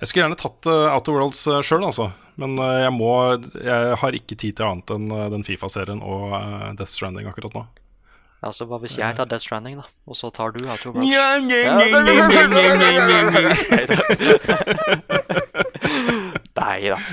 Jeg skulle gjerne tatt uh, Outer Worlds uh, sjøl, altså. Men uh, jeg må Jeg har ikke tid til annet enn uh, den Fifa-serien og uh, Death Stranding akkurat nå. Altså, Hva hvis jeg tar Death Stranding, da? Og så tar du Outer Worlds? Nei da.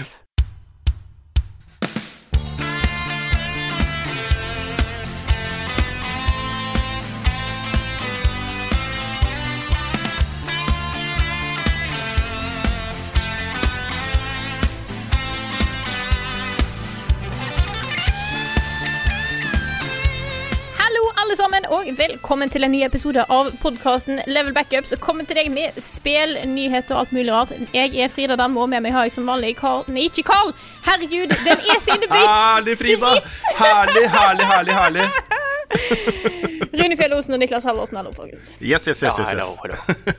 og velkommen til en ny episode av podkasten Level Backup. som kommer til deg med spill, nyheter og alt mulig rart. Jeg er Frida Damme, og med meg har jeg som vanlig Carl Nei, ikke Carl! Herregud, den er Sinneby! Herlig, Frida! Herlig, herlig, herlig. herlig Rune Fjell Osen og Niklas Halvorsen. Hallo, folkens. Yes, yes, yes. Yes, yes.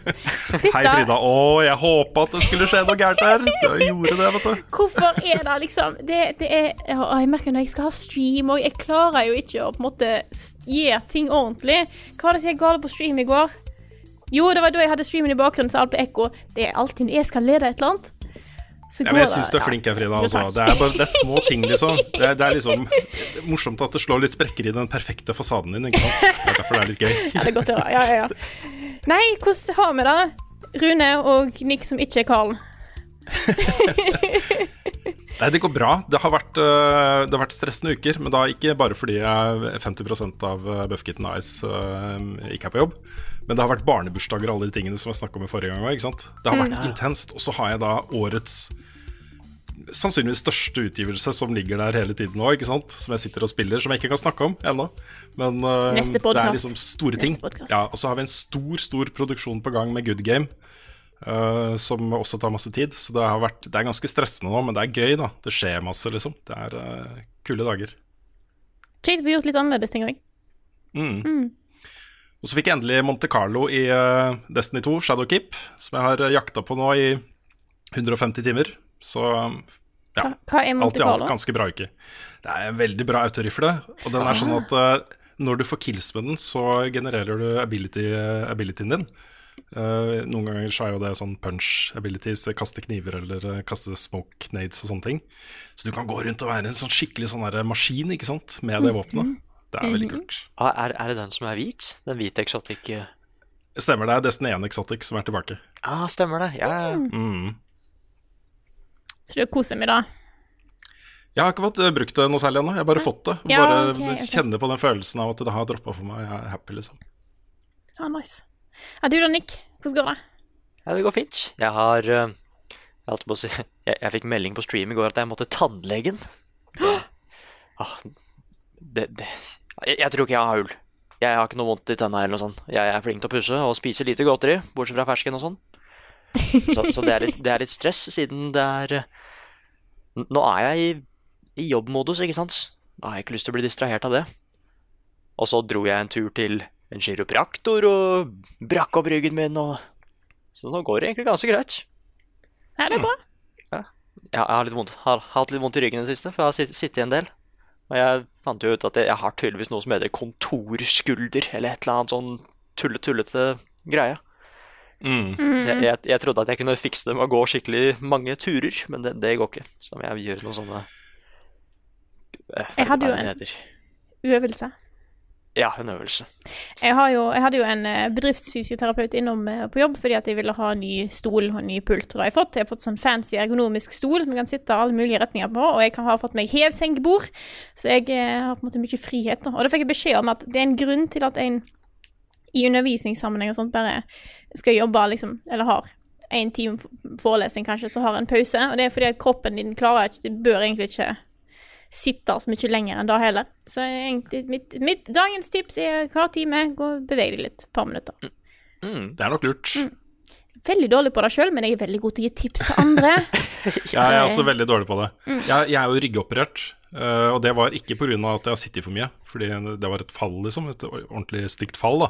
Hei, Frida. Å, jeg håpa at det skulle skje noe gærent her. Det gjorde det, vet du. Hvorfor er det liksom det, det er, å, Jeg merker når jeg skal ha stream, og jeg klarer jo ikke å på en måte gi ting ting ordentlig. Hva var det som gikk galt på stream i går? Jo, det var da jeg hadde streamen i bakgrunnen, så alt ble ekko. Det er alltid når jeg skal lede et eller annet. Så Ja, men jeg syns du er flink her, Frida. Altså. Det, er bare, det er små ting, liksom. Det er, det er liksom det er morsomt at det slår litt sprekker i den perfekte fasaden din. Ikke sant? Det er derfor det er litt gøy. Ja, det er godt å høre. Ja, ja, ja. Nei, hvordan har vi det? Rune og Nick som ikke er Carl. Nei, det går bra. Det har vært, øh, det har vært stressende uker, men da ikke bare fordi jeg 50% av øh, Buffkitten Ice øh, ikke er på jobb. Men det har vært barnebursdager og alle de tingene som jeg snakka om i forrige gang òg. Det har vært intenst. Og så har jeg da årets sannsynligvis største utgivelse som ligger der hele tiden nå, som jeg sitter og spiller, som jeg ikke kan snakke om ennå. Men uh, det er liksom store ting. Ja, og så har vi en stor, stor produksjon på gang med Good Game. Øh, som også tar masse tid. Så det, har vært, det er ganske stressende nå, men det er gøy, da. Det skjer masse, liksom. Det er uh, kule dager. Kjekt vi har gjort litt annerledes ting òg. Mm. Og så fikk jeg endelig Monte Carlo i uh, Destiny 2, Shadowkeep, som jeg har jakta på nå i 150 timer. Så ja. Hva, er Alt i alt ganske bra uke. Det er en veldig bra autorifle, og den er sånn at når du får kills med den, så genererer du ability, abilityen din. Eh, noen ganger så er jo det sånn punch abilities, eh, kaste kniver eller uh, kaste smoke nades og sånne ting. Så du kan gå rundt og være en sånn skikkelig sånn der maskin ikke sant, med det våpenet. Det er veldig kult. Ah, er, er det den som er hvit? Den hvite exotic? Stemmer det, Det er Destiny 1 Exotic som er tilbake. Ah, stemmer det. Ja, ja. Mm. Så du koser deg med det? Jeg har ikke fått brukt det noe særlig ennå, jeg har bare fått det. Ja, Bare okay. ok. kjenne på den følelsen av at det har droppa for meg. Jeg er happy, liksom. Ja, nice. Ja, du da, Nick? Hvordan går det? ja, det går fint. Jeg har eh, Jeg si Jeg, jeg fikk melding på stream i går at jeg måtte tannlegen. Det, ah, det, det jeg, jeg tror ikke jeg har hull. Jeg har ikke noe vondt i tenna eller noe sånt. Jeg er flink til å pusse og spiser lite godteri, bortsett fra fersken og sånn. Så, så er litt, det er litt stress, siden det er eh, Nå er jeg i, i jobbmodus, ikke sant? Da har jeg ikke lyst til å bli distrahert av det. Og så dro jeg en tur til en kiropraktor og brakk opp ryggen min, og Så nå går det egentlig ganske greit. Er det bra? Ja. Jeg har, litt vondt, har hatt litt vondt i ryggen i det siste, for jeg har sitt- sittet en del. Og jeg fant jo ut at jeg, jeg har tydeligvis noe som heter kontorskulder, eller et eller annet sånn tulle-tullete greie. Mm. Så jeg, jeg, jeg trodde at jeg kunne fikse det med å gå skikkelig mange turer, men det, det går ikke. Så da må jeg gjøre noen sånne eh, Jeg hadde jo en-. Øvelse. Ja, en øvelse. Jeg, jo, jeg hadde jo en eh, bedriftsfysioterapeut innom eh, på jobb fordi at jeg ville ha ny stol og ny pult. Og da har jeg fått. Jeg har fått sånn fancy ergonomisk stol som jeg kan sitte alle mulige retninger på. Og jeg kan ha fått meg hevsengbord, så jeg eh, har på en måte mye frihet. Og da fikk jeg beskjed om at det er en grunn til at en i undervisningssammenheng og sånt bare skal jobbe liksom, eller har en time forelesning kanskje, så har en pause. Og det er fordi at kroppen din klarer ikke, bør egentlig ikke sitte så mye lenger enn da heller. Så egentlig, mitt, mitt dagens tips er hver time gå og beveg deg litt, et par minutter. Mm. Det er nok lurt. veldig dårlig på det sjøl, men jeg er veldig god til å gi tips til andre. Jeg er også veldig dårlig på det. Jeg, jeg er jo ryggoperert, eh, og det var ikke pga. at jeg har sittet for mye, fordi det var et fall, liksom. Et ordentlig stygt fall, da.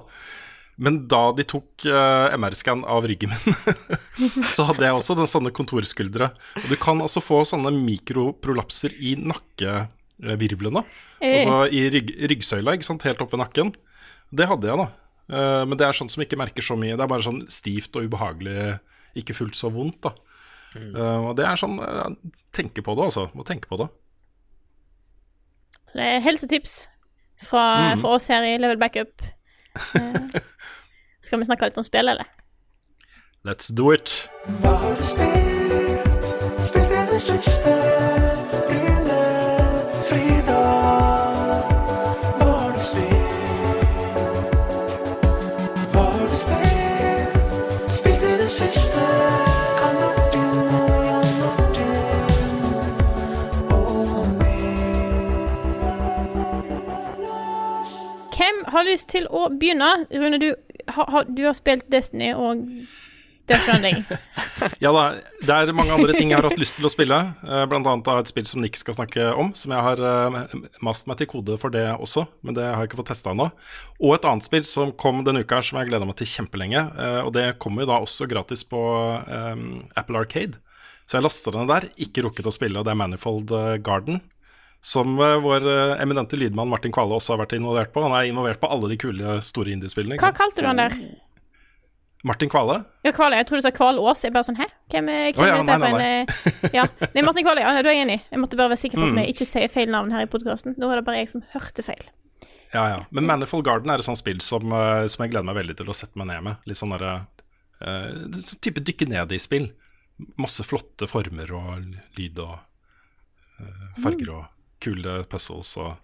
Men da de tok uh, MR-scan av ryggen min, så hadde jeg også den, sånne kontorskuldre. Og du kan altså få sånne mikroprolapser i nakkevirvlene. Eh. Altså i rygg, ryggsøyla, ikke sant, helt opp ved nakken. Det hadde jeg, da. Uh, men det er sånn som ikke merker så mye. Det er bare sånn stivt og ubehagelig, ikke fullt så vondt, da. Uh, og det er sånn uh, Tenke på det, altså. Må tenke på det. Så det er helsetips fra, Mm. fra oss her i Level Backup. Eh, skal vi snakke litt om spill, eller? Let's do it. Hva har lyst til å begynne? Rune, du, har- har- du har spilt Destiny og Death Stranding. Ja da, det er mange andre ting jeg har hatt lyst til å spille. eh, Blant annet et spill som Nick skal snakke om, som jeg har eh, mast meg til kode for det også, men det har jeg ikke fått testa ennå. Og et annet spill som kom denne uka her, som jeg gleda meg til kjempelenge. eh, Og det kommer jo da også gratis på Apple Arcade. Så jeg lasta den der, ikke rukket å spille, og det er Manifold Garden. Som eh, vår eh, eminente lydmann Martin Kvale også har vært involvert på. Han er involvert på alle de kule, store indiespillene. Hva kalte du han der? Martin Kvale? Ja, Kvale. Jeg tror du sa Kvalås. Jeg bare sånn, hæ? Hvem er, hvem oh, ja, nei, nei, nei, en eh, Ja, det er Martin Kvale. Ja, du er enig. Jeg måtte bare være sikker på Mm. at vi ikke sier feil navn her i podkasten. Nå var det bare jeg som hørte feil. Ja, ja. Men Manifold Garden er et sånt spill som, eh, som jeg gleder meg veldig til å sette meg ned med. Litt sånn derre uh, sånn type dykke ned i spill. Masse flotte former og lyd og uh, farger og kule puzzles og,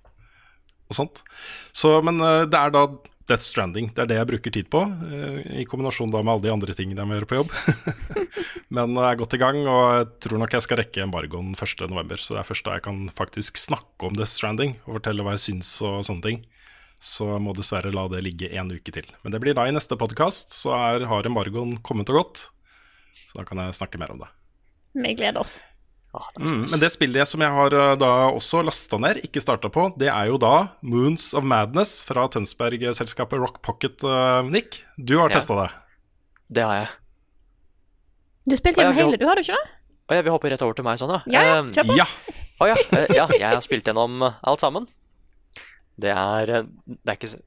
og sånt. Så, men eh, det er da Death Stranding. Det er det jeg bruker tid på, eh, i kombinasjon da med alle de andre tingene jeg må gjøre på jobb. men jeg er godt i gang, og jeg tror nok jeg skal rekke embargoen 1.11., så det er først da jeg kan faktisk snakke om Death Stranding og fortelle hva jeg syns og sånne ting. Så jeg må dessverre la det ligge en uke til. Men det blir da i neste podkast, så er, har embargoen kommet og gått. Så da kan jeg snakke mer om det. Vi gleder oss. Ah, det Mm, men det spillet som jeg har uh, da også lasta ned, ikke starta på, det er jo da Moons of Madness fra Tønsberg-selskapet Rock Pocket, uh, Nick. Du har Ja. testa det. Det har jeg. Du spilte gjennom hele, du har du ikke det? Å ja, vi hopper rett over til meg sånn, ja. Ja, ja, Eh, på. Ja! Å ja. eh, ja, jeg har spilt gjennom alt sammen. Det er eh, Det er ikke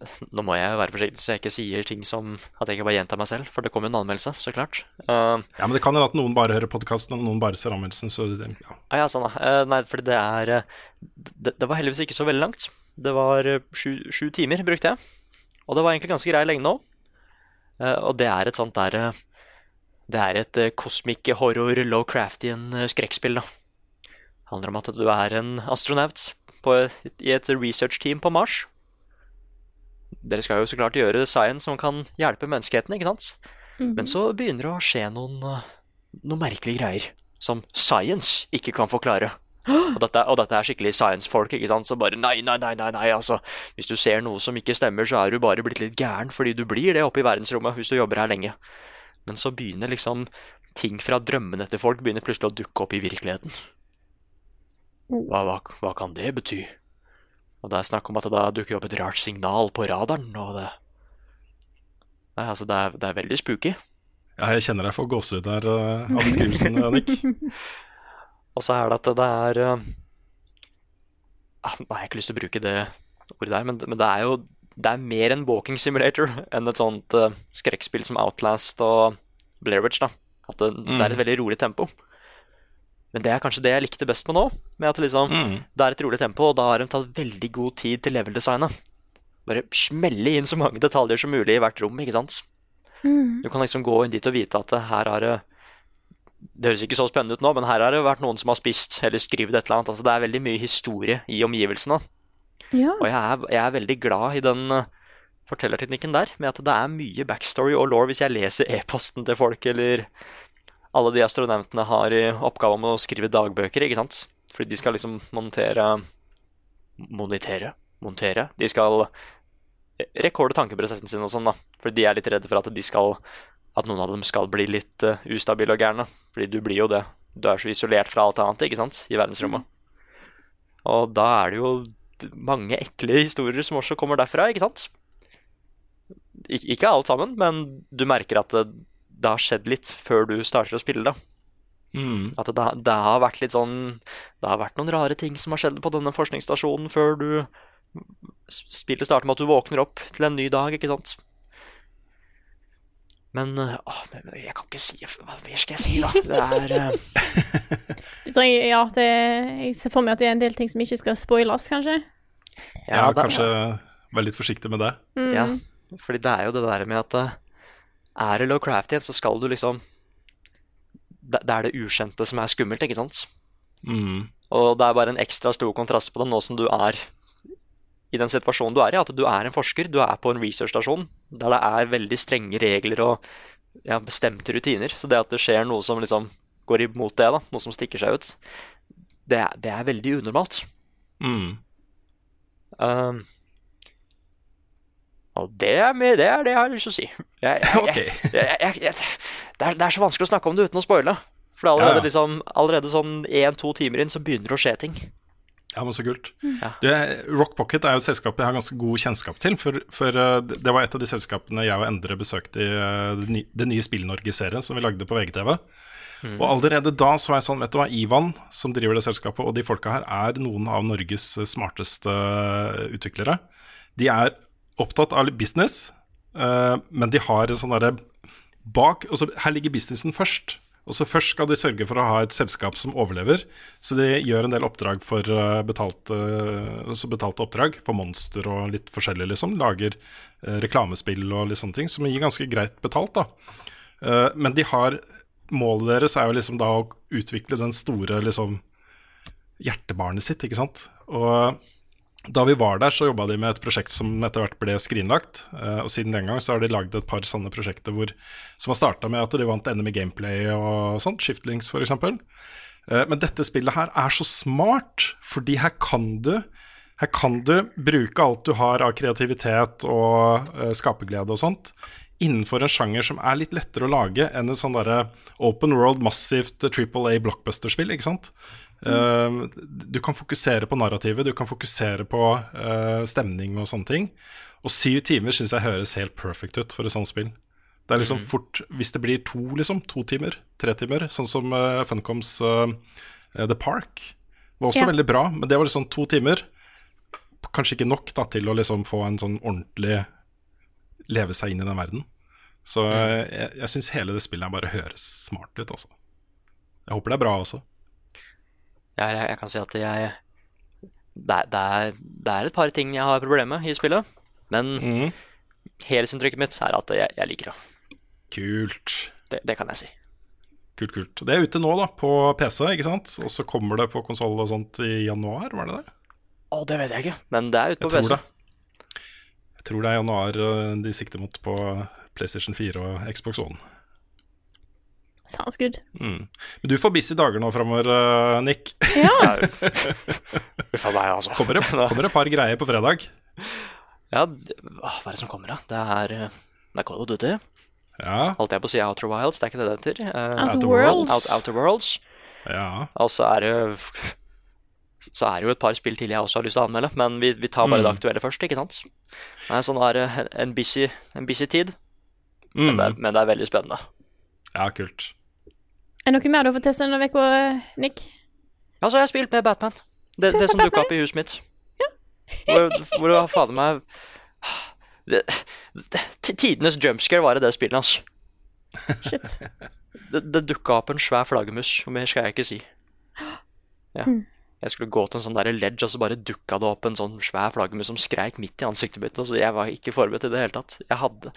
Nå må jeg være forsiktig så jeg ikke sier ting som at jeg ikke bare gjentar meg selv, for det kommer jo en anmeldelse, så klart. Uh, ja, men det kan hende at noen bare hører podkasten, og noen bare ser anmeldelsen, så ja. ah, ja, sånn. Eh, nei, fordi det er eh, det, det var heldigvis ikke så veldig langt. Det var eh, sju, sju timer brukte jeg. Og det var egentlig ganske grei lengde òg. og det er et sånt der Det er et cosmic horror low craftian skrekkspill, da. Det handler om at du er en astronaut på, i et research-team på Mars. Dere skal jo så klart gjøre science som kan hjelpe menneskeheten, ikke sant? Men så begynner det å skje noen, eh, noen merkelige greier som science ikke kan forklare. Og dette, og dette er skikkelig science-folk, ikke sant? Så bare nei, nei, nei, nei, nei, altså. Hvis du ser noe som ikke stemmer, så er du bare blitt litt gæren, fordi du blir det oppe i verdensrommet hvis du jobber her lenge. Men så begynner liksom ting fra drømmene til folk begynner plutselig å dukke opp i virkeligheten. Hva, hva, hva kan det bety? Og det er snakk om at det da dukker opp et rart signal på radaren, og det Nei, altså, det er, det er veldig spooky. ja jeg kjenner deg for gåsehud der uh, av beskrivelsen, uh, Nick. Og så er det at det er uh... ah, jeg har ikke lyst til å bruke det ordet der, men, men det er jo det er mer en walking simulator enn et sånt uh, skrekkspill som Outlast og Blair Witch. da. At det, det er et veldig rolig tempo. Men det er kanskje det jeg likte best med nå. Med at det liksom, Mm. det er et rolig tempo, og da har de tatt veldig god tid til level-designet. Bare smelle inn så mange detaljer som mulig i hvert rom, ikke sant? Mm. Du kan liksom gå inn dit og vite at her har det Det høres ikke så spennende ut nå, men her har det vært noen som har spist eller skrevet et eller annet. Altså, det er veldig mye historie i omgivelsene. Ja. Og jeg er, jeg er veldig glad i den eh, fortellerteknikken der, med at det er mye backstory og law hvis jeg leser e-posten til folk, eller alle de astronautene har i oppgave om å skrive dagbøker, ikke sant? Fordi de skal liksom montere Monitere? Montere? De skal rekorde tankeprosessen sin og sånn, da. Fordi de er litt redde for at skal at noen av dem skal bli litt uh, ustabile og gærne. Fordi du blir jo det. Du er så isolert fra alt annet ikke sant? i verdensrommet. Og da er det jo mange ekle historier som også kommer derfra, ikke sant? Ik ikke alt sammen, men du merker at det, det, har skjedd litt før du starter å spille, da. Mm. At det, det, har vært litt sånn Det har vært noen rare ting som har skjedd på denne forskningsstasjonen før du Spillet starter med at du våkner opp til en ny dag, ikke sant? Men, å, men jeg kan ikke si Hva mer skal jeg si, da? Det er uh... Ja, det, jeg ser for meg at det er en del ting som ikke skal spoiles, kanskje. Ja, ja kanskje være litt forsiktig med det. Mm. Ja, fordi det er jo det der med at uh, er det low crafty, så skal du liksom det, er det ukjente som er skummelt, ikke sant? Mm. Og det er bare en ekstra stor kontrast på det nå som du er i den situasjonen du er i, at du er en forsker, du er på en researchstasjon der det er veldig strenge regler og ja, bestemte rutiner. Så det at det skjer noe som liksom går imot det, da, noe som stikker seg ut, det er, det er veldig unormalt. Mm. Um, og det er, med, det er, det jeg har lyst til å si. Jeg, jeg, okay. det, er, det, er, så vanskelig å snakke om det uten å spoile. For allerede, ja, ja. Liksom, allerede sånn én-to timer inn så begynner det å skje ting. Ja, men så kult. Ja. Du, Rock Pocket er jo et selskap jeg har ganske god kjennskap til. For, for uh, det var et av de selskapene jeg og Endre besøkte i uh, det, nye, det nye Spill-Norge-serien som vi lagde på VGTV. Mm. Og allerede da så var jeg sånn, vet du hva, Ivan, som driver det selskapet, og de folka her, er noen av Norges smarteste utviklere. De er opptatt av business, uh, men de har en sånn derre bak og så, Her ligger businessen først. Og så Først skal de sørge for å ha et selskap som overlever. Så de gjør en del oppdrag for uh, betalte, uh, betalte oppdrag for Monster og litt forskjellig, liksom. Lager reklamespill og litt sånne ting, som gir ganske greit betalt, da. men de har Målet deres er jo liksom da å utvikle den store liksom hjertebarnet sitt, ikke sant. Og da vi var der, så jobba de med et prosjekt som etter hvert ble skrinlagt. Uh, og siden den gang så har de lagd et par sånne prosjekter hvor, som har starta med at de vant NM i gameplay og sånt, Shiftlings f.eks. Uh, men dette spillet her er så smart, fordi her kan du her kan du bruke alt du har av kreativitet og uh, skaperglede og sånt, innenfor en sjanger som er litt lettere å lage enn et sånn derre open world, massivt triple A blockbuster-spill, ikke sant. Uh, du kan fokusere på narrativet, du kan fokusere på uh, stemning og sånne ting. Og syv timer syns jeg høres helt perfect ut for et sånt spill. Det er liksom mm. fort Hvis det blir to, liksom, to timer, tre timer, sånn som uh, Funcoms The Park, var også ja. veldig bra, men det var liksom to timer. Kanskje ikke nok da, til å liksom få en sånn ordentlig leve seg inn i den verden. Så mm. jeg, jeg syns hele det spillet bare høres smart ut, altså. Jeg håper det er bra også. Jeg, jeg kan si at jeg det er, det, er, det er, et par ting jeg har problemer med i spillet. Men mm. helhetsinntrykket mitt er at jeg, jeg liker det. Kult. Det, det, kan jeg si. Kult, kult. Det er ute nå, da, på PC, ikke sant? Og så kommer det på konsoll og sånt i januar, var det det? Å, det vet jeg ikke, men det er ute på jeg PC. Det. Jeg tror det er januar eh, de sikter mot på PlayStation 4 og Xbox One. Sounds good. Mm. Men du får busy dager nå framover, uh, Nick. Ja. Uff a meg, altså. Kommer det, kommer det et par greier på fredag? Ja, det, hva er det som kommer, da? Det er, eh, det er Call of Duty. Ja. Holdt jeg på å si Outer Wilds, det er ikke det det heter. Uh, Outer Worlds. Out, Outer Worlds. Ja. Og så er det så er det jo et par spill til jeg også har lyst til å anmelde, men vi, vi tar bare mm. det aktuelle først, ikke sant? Nei, sånn er det en busy, en busy tid, mm. men, det er, men, det er, veldig spennende. Ja, kult. Er det noe mer du har fått teste denne uka, Nick? Ja, så har jeg spilt med Batman. Det, det som dukka opp i huset mitt. Ja. hvor, hvor fader meg det, det, Tidenes jumpscare var i det spillet hans. Shit. Det, det dukka opp en svær flaggermus, og mer skal jeg ikke si. Ja. Hmm. Jeg skulle gå til en sånn der ledge, og så bare dukka det opp en sånn svær flaggermus som skreik midt i ansiktet mitt. Så jeg var ikke forberedt i det hele tatt. Jeg hadde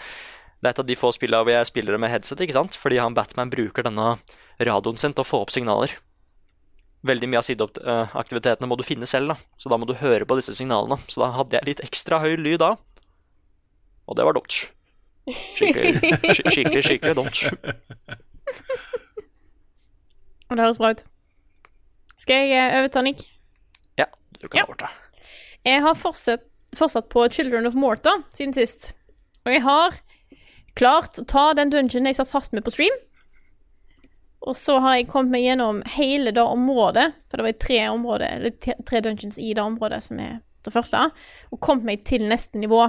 det er et av de få spillene hvor jeg spiller det med headset, ikke sant? fordi han Batman bruker denne radioen sin til å få opp signaler. Veldig mye av sideaktivitetene må du finne selv, da. så da må du høre på disse signalene. Så da hadde jeg litt ekstra høy lyd da, og det var dumt. Skikkelig, skikkelig, skikkelig dumt. Og det høres bra ut. Skal jeg eh, overta, Nick? Ja, du kan ja. overta. Jeg har fortsatt, fortsatt på Children of Morta siden sist. Og jeg har klart å ta den dungeon jeg satt fast med på stream. Og så har jeg kommet meg gjennom hele det området, for det var tre, områder, eller tre dungeons i det området som er det første, og kommet meg til neste nivå,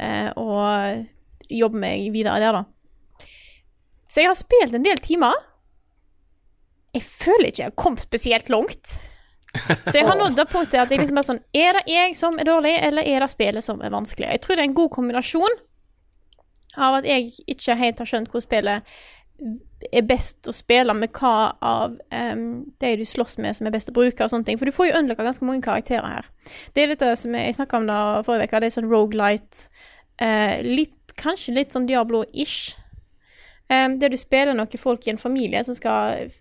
eh, og jobber meg videre der, da. Så jeg har spilt en del timer. Jeg føler ikke jeg har kommet spesielt langt. Så jeg har nådd det punktet at jeg liksom er sånn Er det jeg som er dårlig, eller er det spillet som er vanskelig? Jeg tror det er en god kombinasjon av at jeg ikke helt har skjønt hvor spillet er best å spille med hva av um, de du slåss med som er best å bruke og sånne ting. For du får jo unlocka ganske mange karakterer her. Det er dette som jeg snakka om da forrige uke, det er sånn rogelight. Uh, litt, kanskje litt sånn Diablo-ish. Um, der du spiller noen folk i en familie som skal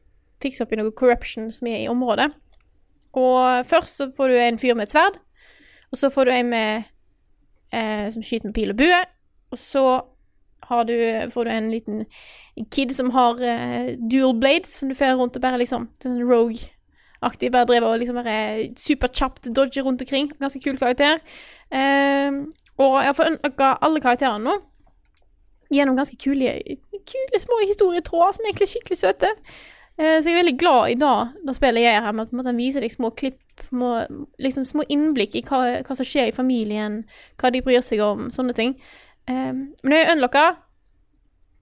fikse opp i noe corruption som er i området. Og først så får du en fyr med et sverd, og så får du en med eh, som skyter med pil og bue, og så du, får du en liten kid som har uh, dual blades, som du får rundt og bare liksom sånn rogue-aktig, bare driver og liksom bare superkjapt dodger rundt omkring. Ganske kul karakter. Uh, og jeg har fått alle karakterene nå gjennom ganske kule, kule små historietråder som egentlig er skikkelig søte. Uh, Så jeg er veldig glad i dag, da spillet jeg er her, med at han viser deg små klipp, små, liksom små innblikk i hva, hva som skjer i familien, hva de bryr seg om, sånne ting. Um, men jeg unlocka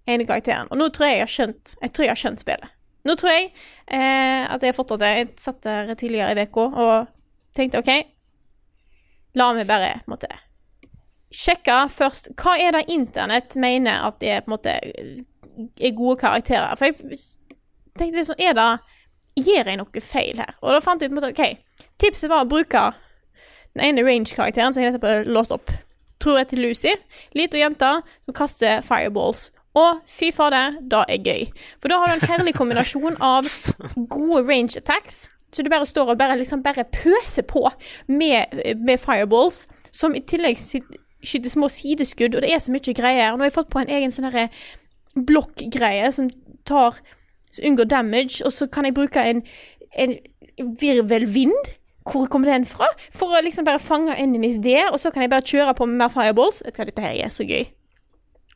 ene karakteren, og nå tror jeg jeg har skjønt Jeg tror jeg har skjønt spillet. Nå tror jeg eh, at jeg har fått til det. Jeg satt der tidligere i uka og tenkte OK, la meg bare på en måte sjekke først Hva er det internett mener at det er på en måte er gode karakterer? For jeg tenkte liksom, er det Gjør jeg noe feil her? Og da fant jeg ut OK, tipset var å bruke den ene range-karakteren som jeg nettopp har låst opp. Tror jeg til Lucy. Lita jente som kaster fireballs. Og fy fader, det er gøy. For da har du en herlig kombinasjon av gode range attacks, så du bare står og bare liksom bare pøser på med, med fireballs, som i tillegg skyter små sideskudd, og det er så mye greier. Nå har jeg fått på en egen sånn herre blokkgreie som tar unngår damage, og så kan jeg bruke en, en virvelvind. Hvor kommer den fra? For å liksom bare fange enemies der, og så kan jeg bare kjøre på med mer fireballs. Vet du hva, dette her er så gøy.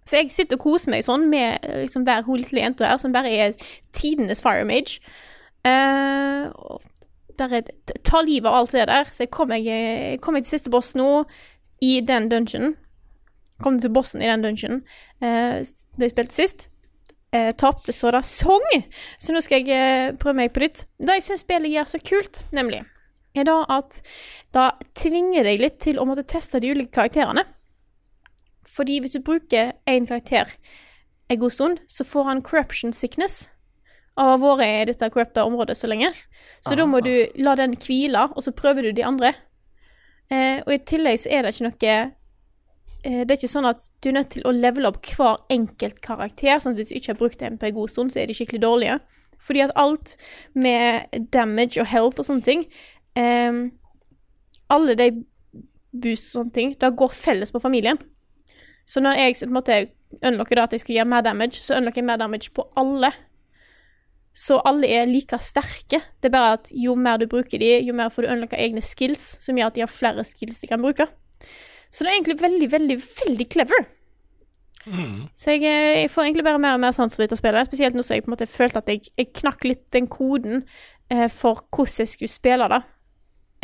Så jeg sitter og koser meg sånn med liksom hver hun lille her, som bare er tidenes fire mage. Eh, og bare ta livet av alt er der. Så jeg kom meg, jeg kom meg til siste boss nå, i den dungeon. Kom til bossen i den dungeon uh, da jeg spilte sist. Uh, Tapte så da sang! Så nå skal jeg uh, prøve meg på nytt. Det jeg syns spillet gjør så kult, nemlig, er da at det tvinger deg litt til å måtte teste de ulike karakterene. Fordi hvis du bruker én karakter en god stund, så får han corruption sickness av å ha vært i dette corrupta området så lenge. Så da må du la den hvile, og så prøver du de andre. Eh, og i tillegg så er det ikke noe eh, Det er ikke sånn at du er nødt til å levele opp hver enkelt karakter. Sånn at hvis du ikke har brukt en på en god stund, så er de skikkelig dårlige. Fordi at alt med damage og health og sånne ting eh, Alle de boosts og sånne ting, det går felles på familien. Så når jeg på en måte unlocker at jeg skal gjøre mer damage, så unlocker jeg mer damage på alle. Så alle er like sterke. Det er bare at jo mer du bruker de, jo mer får du unlocka egne skills, som gjør at de har flere skills de kan bruke. Så det er egentlig veldig, veldig, veldig clever. Så jeg, eh, jeg får egentlig bare mer og mer sans for dette spillet, spesielt nå som jeg på en måte følte at jeg, jeg knakk litt den koden eh, for hvordan jeg skulle spille det,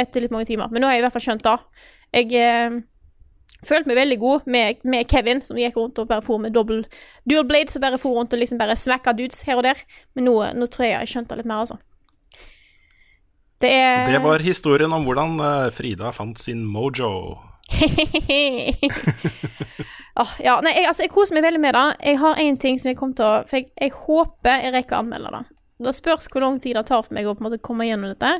etter litt mange timer. Men nå har jeg i hvert fall skjønt det. Jeg eh, følte meg veldig god med, med Kevin, som gikk rundt og bare for med dobbel dual blade, som bare for rundt og liksom bare smekka dudes her og der. Men nå, nå tror jeg jeg har skjønt det litt mer, altså. Det er Det var historien om hvordan eh, Frida fant sin mojo. oh, ja, nei, jeg, altså, jeg koser meg veldig med det. Jeg har én ting som jeg kommer til å For jeg, jeg håper jeg rekker å anmelde det. Det spørs hvor lang tid det tar for meg å på en måte komme gjennom dette.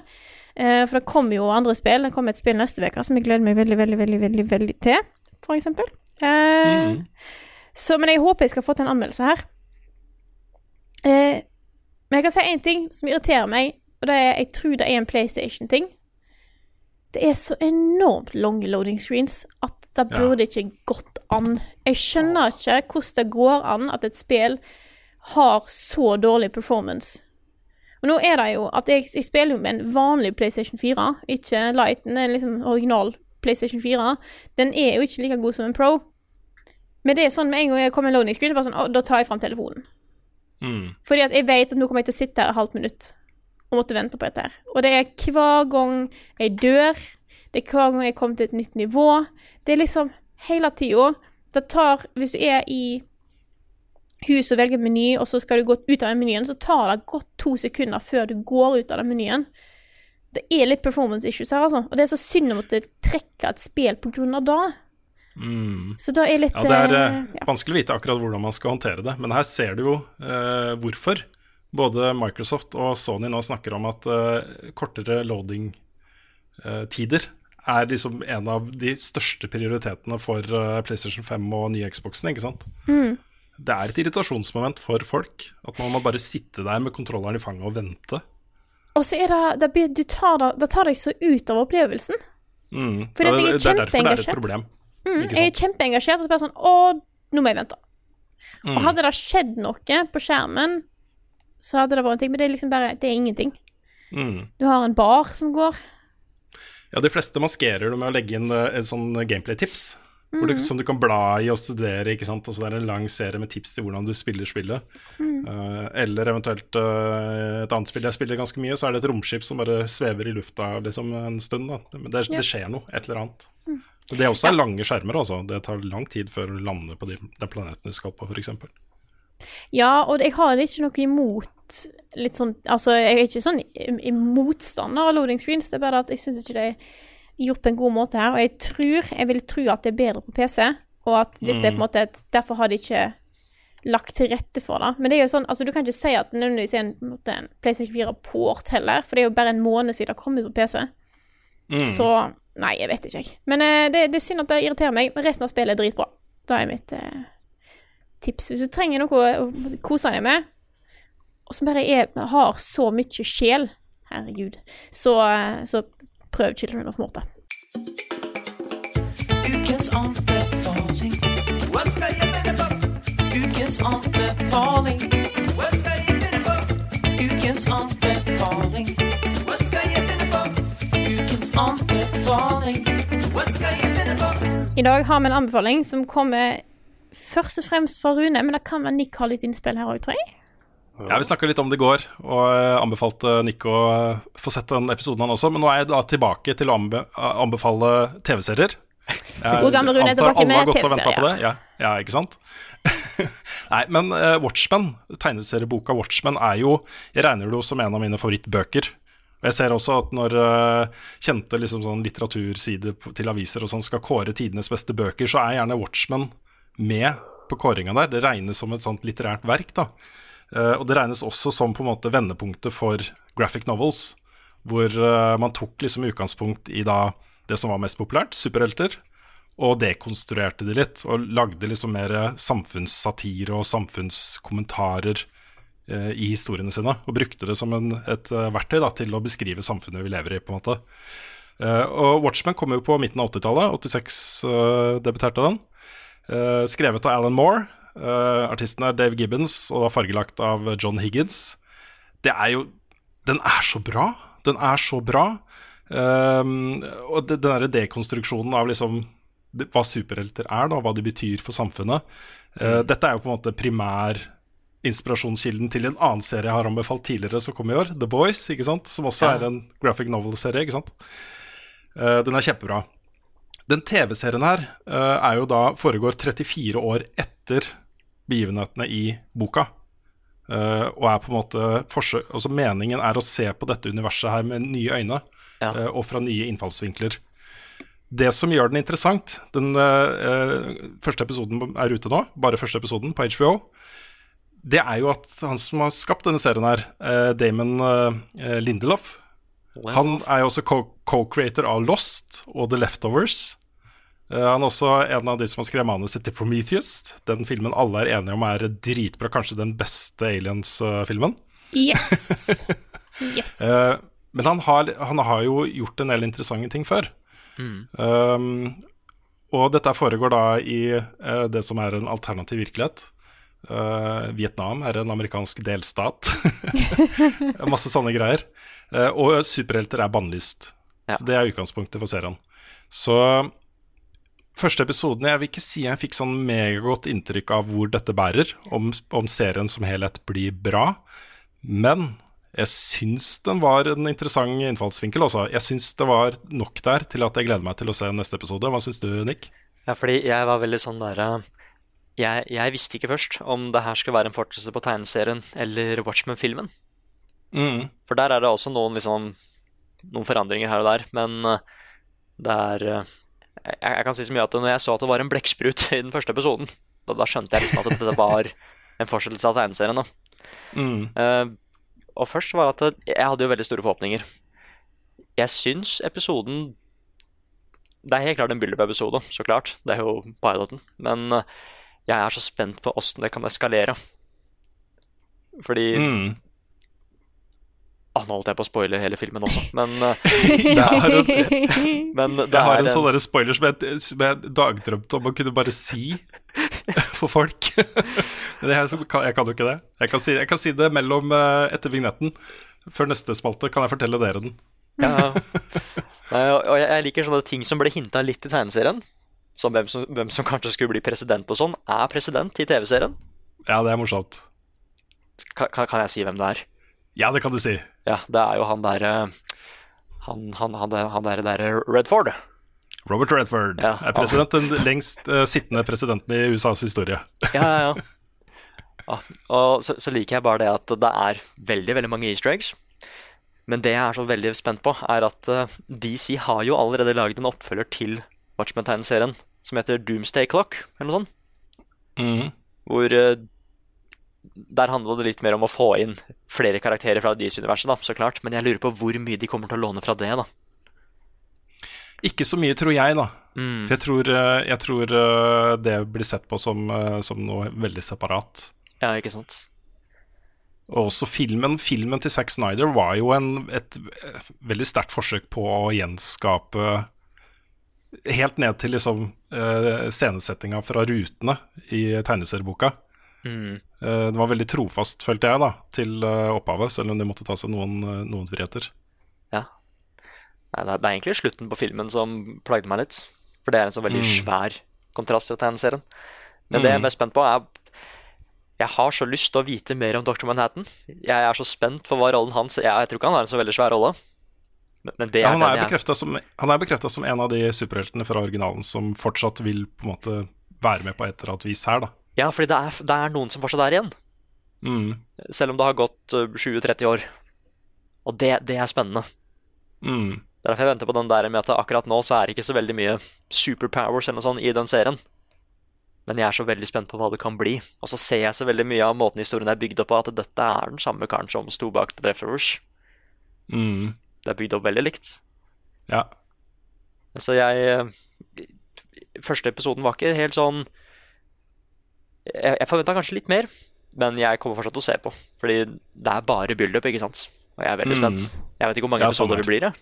Eh, for det kommer jo andre spill. Det kommer et spill neste uke som jeg gleder meg veldig, veldig, veldig, veldig, veldig til, for eksempel. Eh, Så, men jeg håper jeg skal få til en anmeldelse her. Eh, men jeg kan si én ting som irriterer meg, og det er jeg tror det er en PlayStation-ting. Det er så enormt lange loading screens at det burde ikke gått an. Jeg skjønner ikke hvordan det går an at et spill har så dårlig performance. Og nå er det jo at jeg, jeg spiller jo med en vanlig PlayStation 4, ikke Lighten. Den er liksom original PlayStation 4. Den er jo ikke like god som en Pro. Men det er sånn med en gang jeg kommer en loading screen, bare sånn, å, da tar jeg fram telefonen. Mm. Fordi at jeg vet at nå kommer jeg til å sitte her et halvt minutt og måtte vente på dette her. Og det er hver gang jeg dør, det er hver gang jeg kommer til et nytt nivå. Det er liksom hele tida. Det tar Hvis du er i huset og velger meny, og så skal du gå ut av den menyen, så tar det godt to sekunder før du går ut av den menyen. Det er litt performance issues her, altså. Og det er så synd å måtte trekke et spill på grunn av det. Mm. Så da er litt Ja, det er eh, eh, ja. vanskelig å vite akkurat hvordan man skal håndtere det. Men her ser du jo eh, hvorfor. Både Microsoft og Sony nå snakker om at eh, kortere loading-tider er liksom en av de største prioritetene for eh, PlayStation 5 og nye Xboxen, ikke sant? Mm. Det er et irritasjonsmoment for folk. At man må bare sitte der med kontrolleren i fanget og vente. Og så er det, det, du tar det, det tar deg så ut av opplevelsen. Mm. For Ja, det, det er derfor det er et problem. Mm, jeg er kjempeengasjert. Og så bare sånn Å, nå må jeg vente. Og Mm. hadde det skjedd noe på skjermen, så hadde det vært en ting. Men det er liksom bare Det er ingenting. Mm. Du har en bar som går. Ja, de fleste maskerer det med å legge inn et en sånn gameplay-tips. Hvor du- Som du kan bla i og studere. ikke sant? Altså, det er en lang serie med tips til hvordan du spiller spillet. Eh, eller eventuelt uh, et annet spill jeg spiller ganske mye, så er det et romskip som bare svever i lufta liksom, en stund. det, Ja. det skjer noe, et eller annet. Mm. Det er også ja. lange skjermer. altså. Det tar lang tid før du lander på de, den planeten du skal på, f.eks. Ja, og jeg har ikke noe imot litt sånn Altså, jeg er ikke sånn motstander av loading screens, det er bare at jeg syns ikke det er gjort på en god måte her. Og jeg tror, jeg vil tro at det er bedre på PC, og at dette er på en måte et Derfor har de ikke lagt til rette for det. Men det er jo sånn, altså du kan ikke si at det nødvendigvis er en, måte, en PlayStation 4-port heller, for det er jo bare en måned siden det kom ut på PC. Mm. Så Nei, jeg vet ikke, jeg. Men uh, det, det er synd at det irriterer meg. Men resten av spillet er dritbra. Da er mitt uh, tips. Hvis du trenger noe å kose deg med, og som bare er, har så mye sjel, herregud, så, eh, så prøv Children of Morta. Ukens anbefaling. Ukens anbefaling. Ukens anbefaling. Ukens anbefaling. I dag har vi en anbefaling som kommer først og fremst fra Rune, men det kan være Nick har litt innspill her òg, tror jeg. Ja, Vi snakka litt om det i går, og anbefalte Nick å få sett den episoden han også. Men nå er jeg da tilbake til å anbe anbefale TV-serier. God gamle Rune er tilbake med TV-serier. Ja, ja, ikke sant? Nei, men uh, Watchmen, tegneserieboka Watchmen, er jo Jeg regner det jo som en av mine favorittbøker. Og jeg ser også at når uh, kjente liksom sånn litteratursider til aviser og sånn skal kåre tidenes beste bøker, så er gjerne Watchmen med på kåringa der. Det regnes som et sånt litterært verk, da. Eh, og det regnes også som på en måte vendepunktet for graphic novels, hvor eh, man tok liksom utgangspunkt i da det som var mest populært, superhelter, og dekonstruerte de litt, og lagde liksom mer samfunnssatire og samfunnskommentarer eh, i historiene sine, og brukte det som en, et verktøy da, til å beskrive samfunnet vi lever i, på en måte. Og Watchmen kom jo på midten av 80-tallet, 86 eh, debuterte den. Skrevet av Alan Moore. Eh, artisten er Dave Gibbons, og da fargelagt av John Higgins. Det er jo Den er så bra! Den er så bra. Um, og det, den derre dekonstruksjonen av liksom hva superhelter er, da, hva de betyr for samfunnet. Eh, Dette er jo på en måte primær inspirasjonskilden til en annen serie jeg har anbefalt tidligere som kom i år, The Boys, ikke sant? som også Ja. er en graphic novel-serie. ikke sant? Uh, den er kjempebra. Den TV-serien her uh, er jo da foregår 34 år etter begivenhetene i boka. Uh, og er på en måte forsøk, altså Meningen er å se på dette universet her med nye øyne Ja. uh, og fra nye innfallsvinkler. Det som gjør den interessant Den eh, første episoden er ute nå, bare første episoden på HBO. Det er jo at han som har skapt denne serien her, Damon eh, Lindelof, han er jo også co- co-creator av Lost og The Leftovers. Eh, han er også en av de som har skrevet manuset til Prometheus. Den filmen alle er enige om er dritbra, kanskje den beste Aliens-filmen. Yes. Yes. Eh, men han har, han har jo gjort en del interessante ting før. Um, og dette foregår da i uh, det som er en alternativ virkelighet. Uh, Vietnam er en amerikansk delstat. Masse sånne greier. Uh, og superhelter er bannlyst. Ja. Så det er utgangspunktet for serien. Så første episoden Jeg vil ikke si jeg fikk sånn megagodt inntrykk av hvor dette bærer, om, om serien som helhet blir bra. Men jeg syns den var en interessant innfallsvinkel. Også. Jeg syns det var nok der til at jeg gleder meg til å se neste episode. Hva syns du, Nick? Ja, fordi jeg var veldig sånn der eh, jeg, jeg visste ikke først om det her skulle være en fortsettelse på tegneserien eller Watchmen-filmen. Mm. For der er det også noen, liksom, noen forandringer her og der, men eh, det er eh, jeg, jeg kan si så mye at når jeg så at det var en blekksprut i den første episoden, da, da skjønte jeg liksom at det var en fortsettelse av tegneserien. Mm. Uh, og først var at jeg hadde jo veldig store forhåpninger. Jeg syns episoden Det er helt klart en build-up-episode, så klart. Det er jo piloten. Men eh, jeg er så spent på åssen det kan eskalere. Fordi Mm. Ah, Nå holdt jeg på å spoile hele filmen også, men eh, Jeg har en, Men det jeg har en en- sånn derre spoiler som jeg, som jeg dagdrømte om å kunne bare si for folk. Men jeg, jeg kan jo ikke det. Jeg kan si, jeg kan si det mellom eh, etter vignetten. Før neste spalte kan jeg fortelle dere den. Ja. Nei, og jeg jeg liker sånne ting som ble hinta litt i tegneserien. Som hvem, som hvem som kanskje skulle bli president og sånn. Er president i TV-serien. Ja, det er morsomt. Kan, kan, kan jeg si hvem det er? Ja, det kan du si. Ja, det er jo han derre han, han, han, der- han der, der Redford. Robert Redford Ja. er president, den lengst uh, sittende presidenten i USAs historie. Ja, ja, ja. ja og så, så liker jeg bare det at det er veldig, veldig mange easter eggs. Men det jeg er så veldig spent på, er at uh, DC har jo allerede laget en oppfølger til Watchmen-tegneserien som heter Doomsday Clock, eller noe sånt. Mhm. Hvor eh, Der handla det litt mer om å få inn flere karakterer fra DC-universet, da, så klart. Men jeg lurer på hvor mye de kommer til å låne fra det, da. Ikke så mye, tror jeg, da. Mm. For jeg tror, eh, jeg tror eh, det blir sett på som, eh, som noe veldig separat. Ja, ikke sant? Og også filmen, filmen til Zack Snyder var jo en, et veldig sterkt forsøk på å gjenskape Helt ned til liksom scenesettinga fra rutene i tegneserieboka. Mm. Eh, det var veldig trofast, følte jeg, da, til eh, opphavet, selv om de måtte ta seg noen, eh, noen friheter. Ja. Nei, det er, egentlig slutten på filmen som plagde meg litt. For det er en så veldig Mm. svær kontrast til tegneserien. Men det jeg er Mm. mest spent på, er Jeg har så lyst til å vite mer om Dr. Manhattan. Jeg er så spent på hva rollen hans Jeg, jeg tror ikke han har en så veldig svær rolle. Men, det er Ja, han den er jeg bekrefta som, han er bekreftet som en av de superheltene fra originalen som fortsatt vil på en måte være med på et eller annet vis her, da. Ja, fordi det er, det er noen som fortsatt er igjen. Mm. Selv om det har gått uh, 20-30 år. Og det, det er spennende. Mm. Derfor jeg venter på den der med at akkurat nå så er det ikke så veldig mye superpowers eller noe sånt i den serien. Men jeg er så veldig spent på hva det kan bli. Og så ser jeg så veldig mye av måten historien er bygd opp på, at dette er den samme karen som sto bak The Death Rovers. Mm. Det er bygd opp veldig likt. Ja. Så jeg eh, Første episoden var ikke helt sånn Jeg, jeg forventa kanskje litt mer, men jeg kommer fortsatt til å se på. Fordi det er bare build-up, ikke sant. Og jeg er veldig Mm. spent. Jeg vet ikke hvor mange Ja, sånn episoder er det blir, jeg.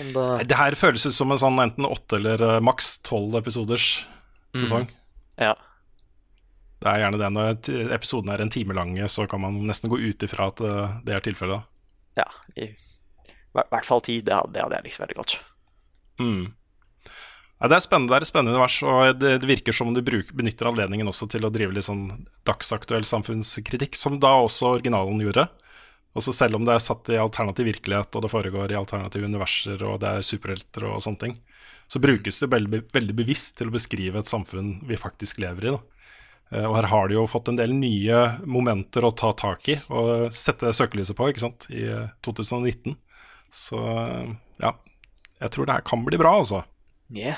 Om det... Det her føles ut som en sånn enten åtte eller eh, maks tolv episoders sesong. Ja. Det er gjerne det når episoden er en time lange, så kan man nesten gå ut ifra at eh, det er tilfellet. ja I hvert fall ti. Det, hadde- det hadde jeg likt veldig godt. Mm. Ja, det er det er et spennende univers, og det, det virker som om du bruk, benytter anledningen også til å drive litt sånn dagsaktuell samfunnskritikk, som da også originalen gjorde. Også selv om det er satt i alternativ virkelighet, og det foregår i alternative universer, og det er superhelter og sånne ting, så brukes det veldig, veldig bevisst til å beskrive et samfunn vi faktisk lever i. da. Eh, Og her har de jo fått en del nye momenter å ta tak i og sette søkelyset på, ikke sant, i eh, 2019. Så ja, jeg tror det her kan bli bra, altså. Yeah.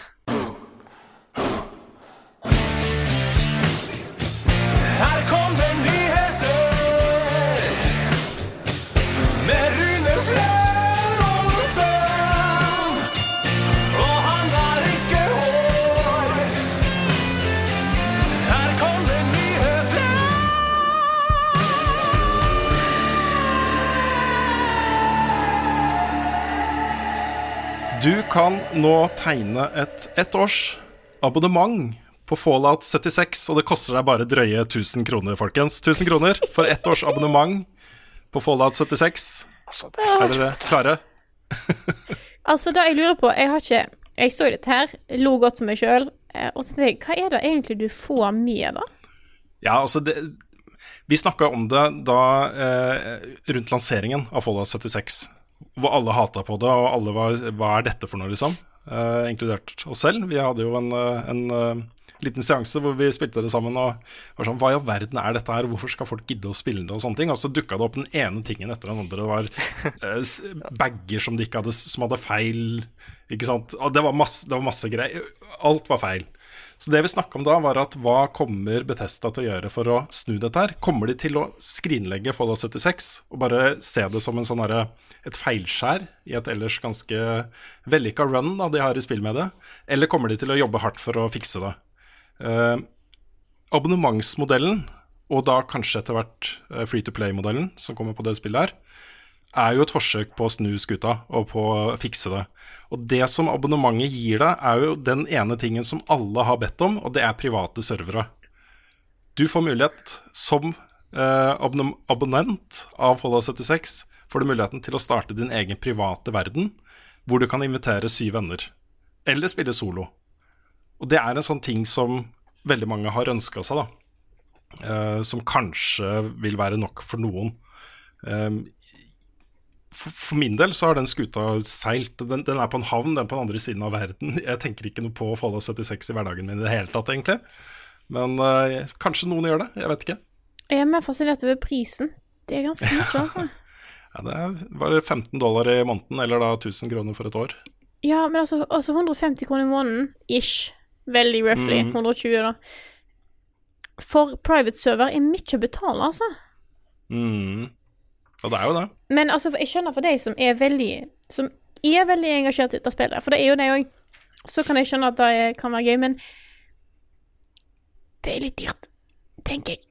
Du kan nå tegne et ettårs abonnement på Fallout 76, og det koster deg bare drøye 1000 kroner, folkens. 1000 kroner for ett års abonnement på Fallout 76. Altså, det Er dere klare? Altså, det jeg lurer på Jeg har ikke Jeg så dette her, lo godt for meg sjøl, Eh, og så tenkte jeg, hva er det egentlig du får med, da? Ja, altså det, Vi snakka om det da eh, rundt lanseringen av Fallout 76, hvor alle hata på det, og alle var Hva er dette for noe, liksom? Uh, inkludert oss selv. Vi hadde jo en, eh, en uh, liten seanse hvor vi spilte det sammen og var sånn Hva i all verden er dette her, hvorfor skal folk gidde å spille det, og sånne ting. Og så dukka det opp den ene tingen etter den andre. Det var uh, bager som, de hadde, som hadde feil, ikke sant. Det var masse, det var masse greier. Alt var feil. Så det vi snakka om da, var at hva kommer Bethesda til å gjøre for å snu dette her? Kommer de til å skrinlegge Fallout 76 og bare se det som en sånn herre et feilskjær i et ellers ganske vellykka run da, de har i spill med det? Eller kommer de til å jobbe hardt for å fikse det? Eh, abonnementsmodellen, og da kanskje etter hvert eh, free to play-modellen som kommer på det spillet her, er jo et forsøk på å snu skuta og på å fikse det. Og det som abonnementet gir deg, er jo den ene tingen som alle har bedt om, og det er private servere. Du får mulighet som eh, abonnem- abonnent av Fallout 76 får du muligheten til å starte din egen private verden, hvor du kan invitere syv venner. Eller spille solo. Og det er en sånn ting som veldig mange har ønska seg, da. Eh, som kanskje vil være nok for noen. Um, for, min del så har den skuta seilt. Den, den er på en havn, den er på den andre siden av verden. Jeg tenker ikke noe på Fallout 76 i hverdagen min i det hele tatt, egentlig. Men uh, kanskje noen gjør det, jeg vet ikke. Jeg er mer fascinert over prisen. Det er ganske mye, altså. Ja, det bare 15 dollar i måneden, eller da 1000 kroner for et år. Ja, men altså, altså 150 kroner i måneden, ish. Veldig roughly. Mm. 120, da. For private server er mye å betale, altså. Mm. Og det er jo det. Men altså, jeg skjønner for deg som er veldig Som er veldig engasjert i dette spillet, for det er jo det òg. Så kan jeg skjønne at det kan være gøy, men det er litt dyrt, tenker jeg.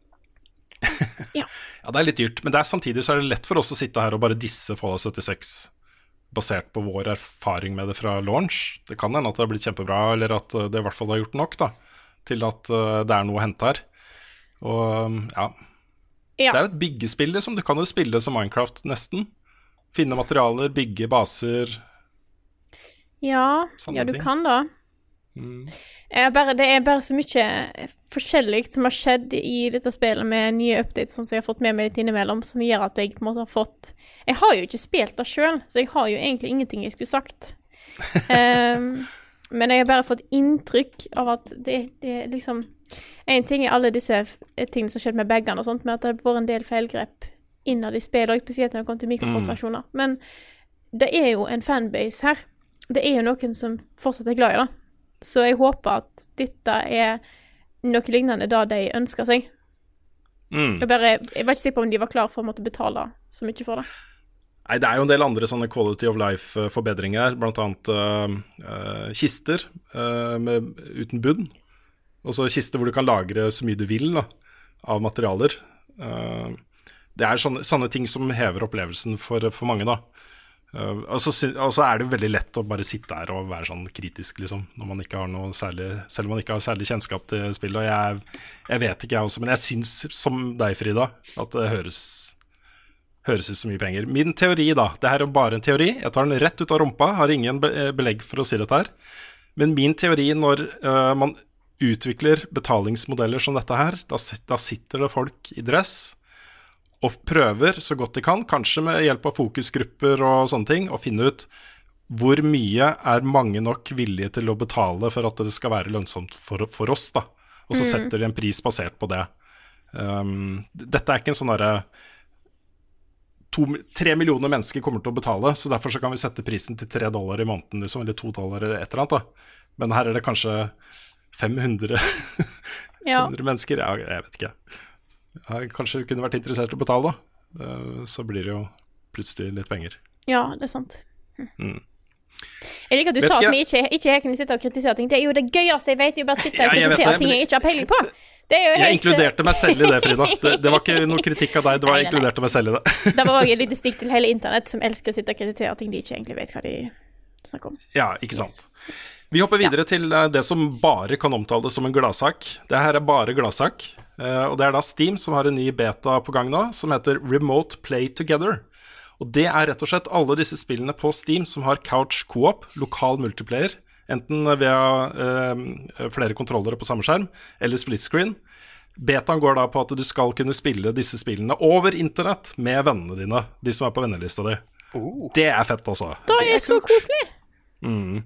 Ja, det er litt dyrt, men det er samtidig så er det lett for oss å sitte her og bare disse Fallout 76 basert på vår erfaring med det fra launch. Det kan hende at det har blitt kjempebra, eller at det i hvert fall har gjort nok da, til at eh, det er noe å hente her. Og ja, Ja. det er jo et byggespill, liksom. Du kan jo spille som Minecraft, nesten. Finne materialer, bygge baser. Ja, ja du ting. kan da. Jeg bare, det er bare så mye forskjellig som har skjedd i dette spillet med nye updates, sånn som jeg har fått med meg litt innimellom, som gjør at jeg på en måte har fått Jeg har jo ikke spilt det sjøl, så jeg har jo egentlig ingenting jeg skulle sagt. um, men jeg har bare fått inntrykk av at det, det liksom En ting er alle disse tingene som har skjedd med bagene og sånt, men at det har vært en del feilgrep innad i spillet, og spesielt når det kommer til mikrotransaksjoner. Men det er jo en fanbase her. Det er jo noen som fortsatt er glad i det. Så jeg håper at dette er noe lignende det de ønsker seg. Mm. Jeg, bare, jeg var ikke sikker på om de var klar for å måtte betale så mye for det. Nei, det er jo en del andre sånne quality of life-forbedringer her, blant annet øh, øh, kister uh, med, uten bunn. Og så kister hvor du kan lagre så mye du vil da, av materialer. Uh, det er sånne, sånne ting som hever opplevelsen for, for mange, da. Uh, og så er det veldig lett å bare sitte her og være sånn kritisk, liksom, når man ikke har noe særlig Selv om man ikke har særlig kjennskap til spillet. Og jeg, jeg vet ikke, jeg også, men jeg syns, som deg, Frida, at det høres høres ut som mye penger. Min teori, da, det her er bare en teori, jeg tar den rett ut av rumpa, har ingen belegg for å si dette her. Men min teori når uh, man utvikler betalingsmodeller som dette her, da, da sitter det folk i dress og prøver så godt de kan, kanskje med hjelp av fokusgrupper og sånne ting, å finne ut hvor mye er mange nok villige til å betale for at det skal være lønnsomt for, for oss, da. Og så Mm. setter de en pris basert på det. Um, dette er ikke en sånn derre tre millioner mennesker kommer til å betale, så derfor så kan vi sette prisen til tre dollar i måneden, liksom, eller to dollar eller et eller annet. Da. Men her er det kanskje 500, Ja. mennesker. Ja, jeg vet ikke. Jeg kanskje kunne vært interessert i å betale, da. Eh, Så blir det jo plutselig litt penger. Ja, det er sant. Mm. Jeg liker at du Vet sa at vi ikke, ikke her kunne sitte og kritisere ting. Det er jo det gøyeste jeg vet, jo bare sitte og Ja, kritisere det, ting jeg ikke har peiling på. Jeg helt inkluderte meg selv i det, Frida. Det, det var ikke noe kritikk av deg, det var Nei, jeg nei. inkluderte meg selv i det. Det var òg et lite stikk til hele internett, som elsker å sitte og kritisere ting de ikke egentlig vet hva de snakker om. Ja, ikke sant. Vi hopper videre til eh, det som bare kan omtales som en gladsak. Det her er bare gladsak. eh, Og det er da Steam som har en ny beta på gang nå, som heter Remote Play Together. Og det er rett og slett alle disse spillene på Steam som har couch co-op, lokal multiplayer, enten via eh, flere kontrollere på samme skjerm eller split screen. Betaen går da på at du skal kunne spille disse spillene over internett med vennene dine, de som er på vennelista di. Det er fett, altså. Det er så koselig. Mm.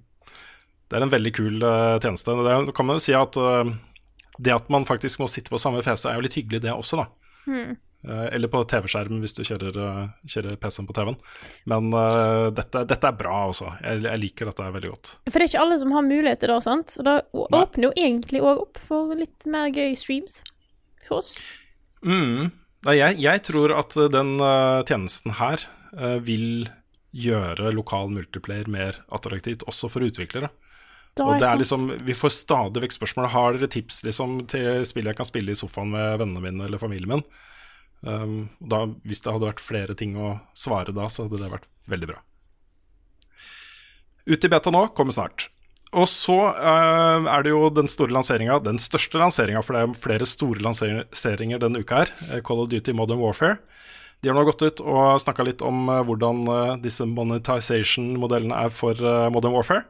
Det er en veldig kul eh, tjeneste. Det kan man jo si at eh, det at man faktisk må sitte på samme PC, er jo litt hyggelig, det også, da. Eh, eller på TV-skjerm hvis du kjører, kjører PC-en på TV-en. Men uh, dette, dette er bra, altså. Jeg, jeg liker dette veldig godt. For det er ikke alle som har muligheter da, sant? Og det åpner jo egentlig òg opp for litt mer gøy streams for oss. Mm. Nei, jeg, jeg tror at den uh, tjenesten her uh, vil gjøre lokal multiplayer mer attraktivt, også for utviklere. Og det er liksom, Vi får stadig vekk spørsmål Har dere tips liksom, til spill jeg kan spille i sofaen med vennene mine eller familien min. Um, da, hvis det hadde vært flere ting å svare da, så hadde det vært veldig bra. Ut i beta nå, kommer snart. Og så uh, er det jo den store lanseringa, den største lanseringa, for det er flere store lanseringer denne uka her, eh, Call of Duty Modern Warfare. De har nå gått ut og snakka litt om eh, hvordan disse monetization-modellene er for Modern Warfare.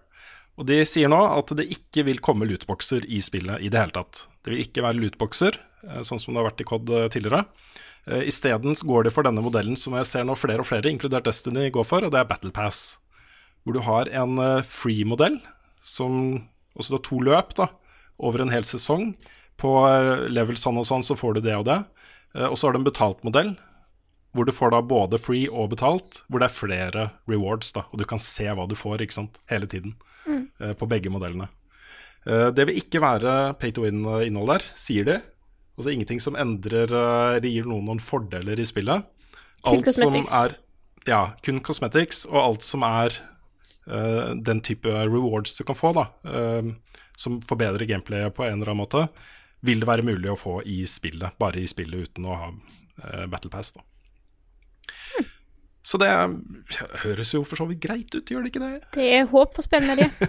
Og de sier nå at det ikke vil komme lootboxer i spillet i det hele tatt. Det vil ikke være lootboxer, eh, sånn som det har vært i COD eh, tidligere. Uh, Isteden går de for denne modellen som jeg ser nå flere og flere, inkludert Destiny, går for, og det er Battle Pass. Hvor du har en eh, free-modell, som også det er to løp da, over en hel sesong. På eh, level sånn og sånn så får du det og det. Eh, og så har du en betalt modell, hvor du får da både free og betalt, hvor det er flere rewards, da, og du kan se hva du får ikke sant, hele tiden Mm. eh, på begge modellene. Eh, det vil ikke være pay to win-innhold der, sier de. Altså ingenting som endrer eh, eller gir noen noen fordeler i spillet. Kun Alt som cosmetics. er Ja, kun cosmetics, og alt som er eh, den type rewards du kan få, da, eh, som forbedrer gameplayet på en eller annen måte, vil det være mulig å få i spillet, bare i spillet uten å ha eh, Battle Pass. Da. Så det høres jo for så vidt greit ut, gjør det ikke det? Det er håp for spillmediet.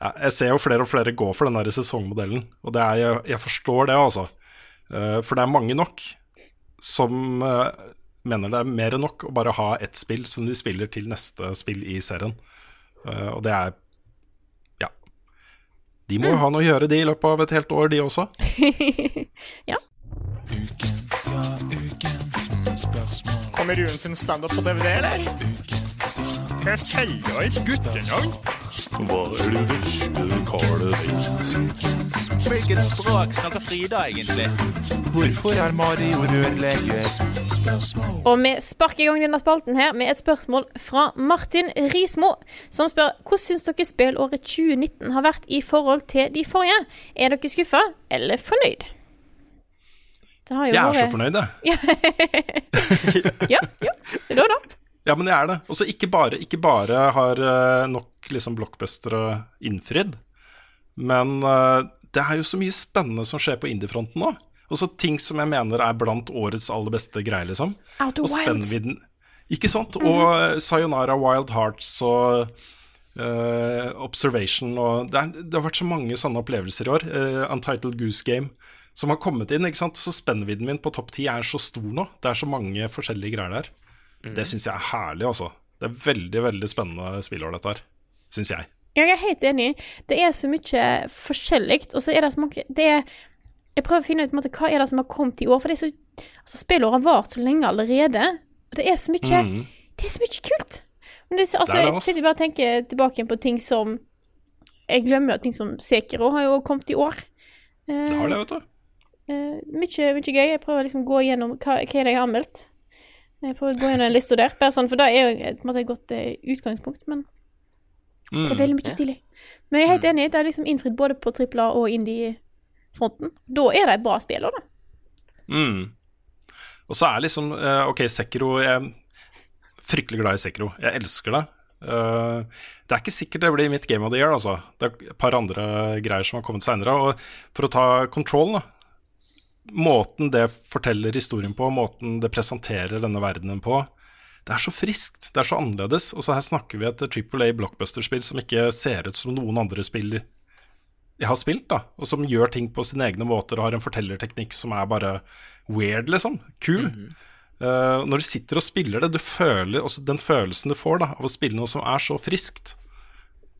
Ja, jeg ser jo flere og flere gå for den der sesongmodellen, og det er, jeg, jeg forstår det, altså. Eh, for det er mange nok som eh, mener det er mer enn nok å bare ha ett spill som de spiller til neste spill i serien. Eh, og det er Ja. De må jo ha noe å gjøre, de, i løpet av et helt år, de også. ja. Kommer Rune sin standup på DVD, eller? Jeg selger jo ikke guttenavn? Hva er det du karet sitt? Hvilket språk snakker Frida egentlig? Hvorfor er Mario rørlege? Og vi sparker i gang denne spalten her med et spørsmål fra Martin Rismo, som spør hvordan syns dere spillåret 2019 har vært i forhold til de forrige? Er dere skuffa eller fornøyd? Jeg er så fornøyd, jeg. ja, ja. Det er da. Ja, men jeg er det. Og så ikke bare, ikke bare har eh, nok liksom blockbustere innfridd, men eh, det er jo så mye spennende som skjer på indiefronten nå. Og så ting som jeg mener er blant årets aller beste greier, liksom. Outer og spennvidden Ikke sant? Mm. Og eh, Sayonara Wild Hearts og uh, Observation og det, er, det har vært så mange sånne opplevelser i år. Uh, Untitled Goose Game som har kommet inn. ikke sant? Så spennvidden min på topp ti er så stor nå. Det er så mange forskjellige greier der. Det syns jeg er herlig, altså. Det er veldig, veldig spennende spillår, dette her. Syns jeg. Ja, Jeg er helt enig. Det er så mye forskjellig. Og så er det så mange det er, Jeg prøver å finne ut på en måte, hva er det som har kommet i år. For det er så altså, Spillåret har vart så lenge allerede. Og det er så mye mm. Det er så mye kult. Men det, altså, Det er det jeg også. sitter bare og tenker tilbake igjen på ting som Jeg glemmer jo ting som Sekiro har jo kommet i år. Eh, Det har det, vet du. Eh, mye, mye gøy. Jeg prøver liksom å gå igjennom hva, hva er det jeg har anmeldt. Jeg prøver å gå gjennom den lista der. Bare sånn, for da er jo et, på en måte et godt eh, utgangspunkt. Men Mm. det er veldig mye stilig. Men jeg er helt enig. Det er liksom innfridd både på tripla og indie-fronten. Da er det et bra spill òg, da. Mm. Og så er liksom uh, Ok, Sekiro Jeg er fryktelig glad i Sekiro. Jeg elsker det. Uh, det er ikke sikkert det blir mitt game of the year, altså. Det er et par andre greier som har kommet seinere. Og for å ta control, da. Måten det forteller historien på, måten det presenterer denne verdenen på, det er så friskt, det er så annerledes. Og så her snakker vi et Triple A blockbuster-spill som ikke ser ut som noen andre spill jeg har spilt, da, og som gjør ting på sine egne måter og har en fortellerteknikk som er bare weird, liksom. Kul. Eh, når du sitter og spiller det, du føler også den følelsen du får da, av å spille noe som er så friskt,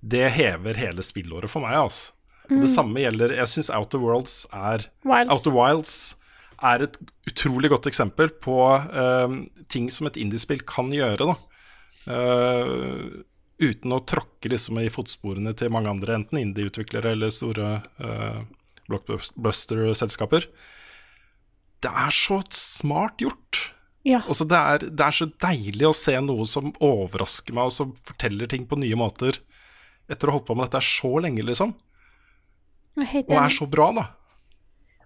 det hever hele spillåret for meg. Altså. Mm. Det samme gjelder Jeg syns Outer Worlds er Wilds. Outer Wilds er et utrolig godt eksempel på uh, ting som et indiespill kan gjøre. da Uh, uten å tråkke liksom i fotsporene til mange andre, enten indie-utviklere eller store uh, blockbuster-selskaper. Det er så smart gjort. Ja. Altså, det, er, det er så deilig å se noe som overrasker meg, og som forteller ting på nye måter, etter å ha holdt på med dette så lenge, liksom. Er Og er så bra, da.